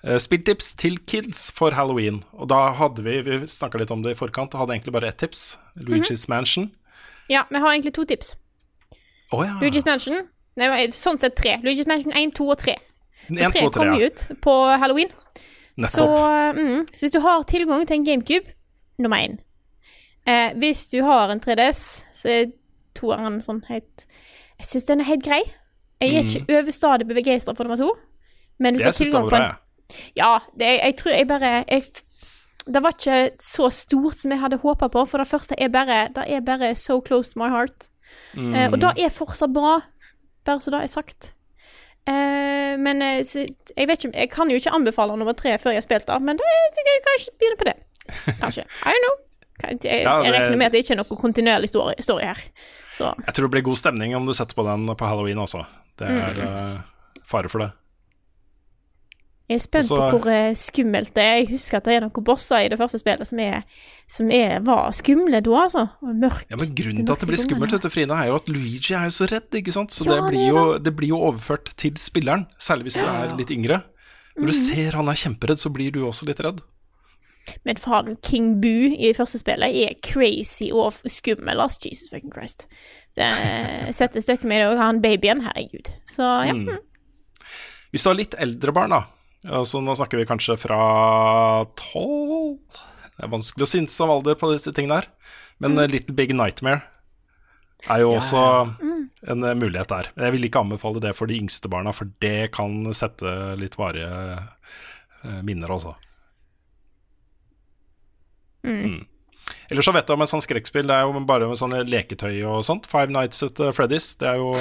Eh, Spilltips til kids for halloween. Og da hadde vi Vi snakka litt om det i forkant, hadde egentlig bare ett tips. Luigi's Mhm. Mansion. Ja, vi har egentlig to tips. Oh, ja. Luigi's Mansion Nei, sånn sett tre. Luigi's Mansion 1, 2 og 3. En, to og 3 kom ja. ut på halloween. Så, mm, så hvis du har tilgang til en GameCube, nummer én. Eh, hvis du har en 3DS, så er toeren sånn helt Jeg syns den er helt grei. Jeg er Mm. ikke overstadig begeistra for nummer to. Men hvis du har tilgang på en. Ja, det, jeg tror jeg bare jeg, Det var ikke så stort som jeg hadde håpa på, for det første er bare Det er bare so close to my heart. Mm. Eh, og det er fortsatt bra, bare så det er sagt. Eh, men eh, så, jeg vet ikke Jeg kan jo ikke anbefale nummer tre før jeg har spilt det, men det, jeg kan kanskje begynne på det. Kanskje. I don't know. Jeg, Jeg, jeg regner med at det ikke er noe kontinuerlig story, story her. Så Jeg tror det blir god stemning om du setter på den på halloween også. Det er Mm. uh, fare for det. Jeg er spent Også, på hvor eh, skummelt det er. Jeg husker at det er noen bosser i det første spillet som, er, som er, var skumle da, altså. Mørkt. Ja, men Grunnen til at det blir skummelt, vet du, Frida, er jo at Luigi er jo så redd. ikke sant? Så Ja, det, blir jo, det blir jo overført til spilleren, særlig hvis du er litt yngre. Når du Mhm. ser han er kjemperedd, så blir du også litt redd. Men faen, King Boo i første spillet er crazy og skummel, ass. Jesus fucking Christ. Det setter stykket med det, òg, han babyen, herregud. Så ja. Mm. Hvis du har litt eldre barn, da, altså nå snakker vi kanskje fra tolv Det er vanskelig å synse om alder på disse tingene her, men Mm. eh, Little Big Nightmare er jo Ja, også Mm. en eh, mulighet der. Jeg vil ikke anbefale det for de yngste barna, for det kan sette litt varige eh, minner også. Mm. Ellers så vet jeg om et sånt skrekkspill. Det er jo bare med sånne leketøy og sånt. Five Nights at Freddy's. Det, er jo,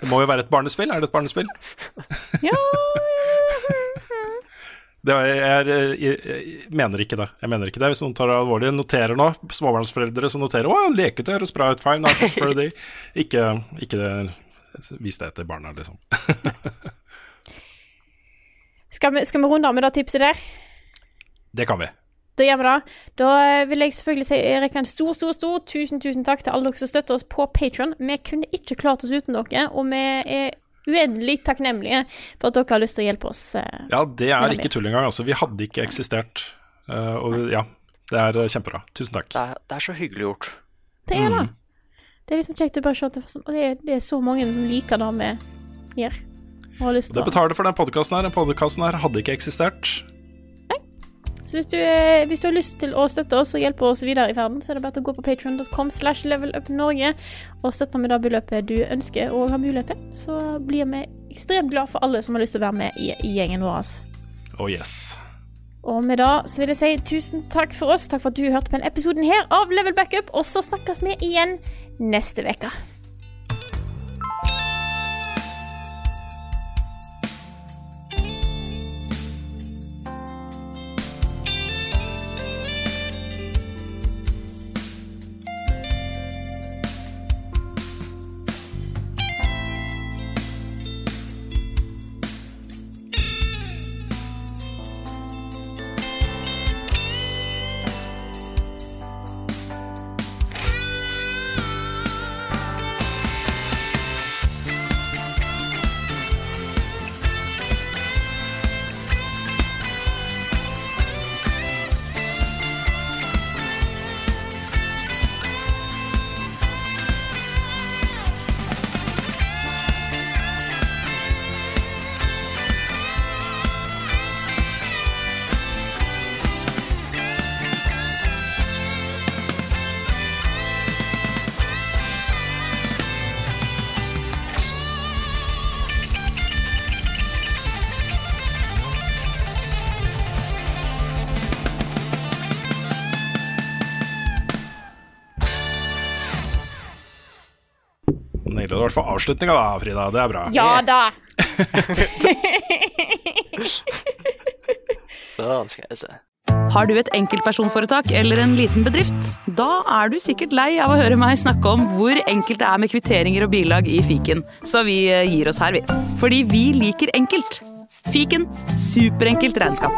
det må jo være et barnespill. Er det et barnespill? Ja, er, jeg, er- jeg, jeg mener ikke det. Jeg mener ikke det Hvis noen tar det alvorlig, noterer nå, småbarnsforeldre som noterer 'Å, leketøy høres bra ut. Fine Nights at Freddy'. Ikke, ikke vis det til barna, liksom. Skal vi, skal vi runde av med det tipset der? Det kan vi. Da gjør vi det. Da eh, vil jeg selvfølgelig si jeg rekker en stor, stor, stor tusen, tusen takk til alle dere som støtter oss på Patron. Vi kunne ikke klart oss uten dere, og vi er uendelig takknemlige for at dere har lyst til å hjelpe oss. eh, Ja, det er ikke tull engang. Altså, vi hadde ikke eksistert. Eh, og ja, det er eh, kjempebra. Tusen takk. Det er, det er så hyggelig gjort. Det er det. Mm. Det er liksom kjekt å bare se at det, og det, er, det er så mange som liker det vi gjør. Og har lyst til det betaler for den podkasten her. Den podkasten her hadde ikke eksistert. Så hvis du, eh, hvis du har lyst til å støtte oss og hjelpe oss videre i verden, så er det bare å gå på patreon.com slash levelupnorge og støtte med det beløpet du ønsker og har mulighet til. Så blir vi ekstremt glad for alle som har lyst til å være med i, i gjengen vår. Oh yes. Og med det så vil jeg si tusen takk for oss. Takk for at du hørte på denne episoden her av Level Backup, og så snakkes vi igjen neste uke. Avslutninga, da, Frida. Det er bra. Ja da. Sånn skal jeg se. Har du et enkeltpersonforetak eller en liten bedrift? Da er du sikkert lei av å høre meg snakke om hvor enkelt det er med kvitteringer og bilag i fiken, så vi eh, gir oss her, vi. Fordi vi liker enkelt. Fiken superenkelt regnskap.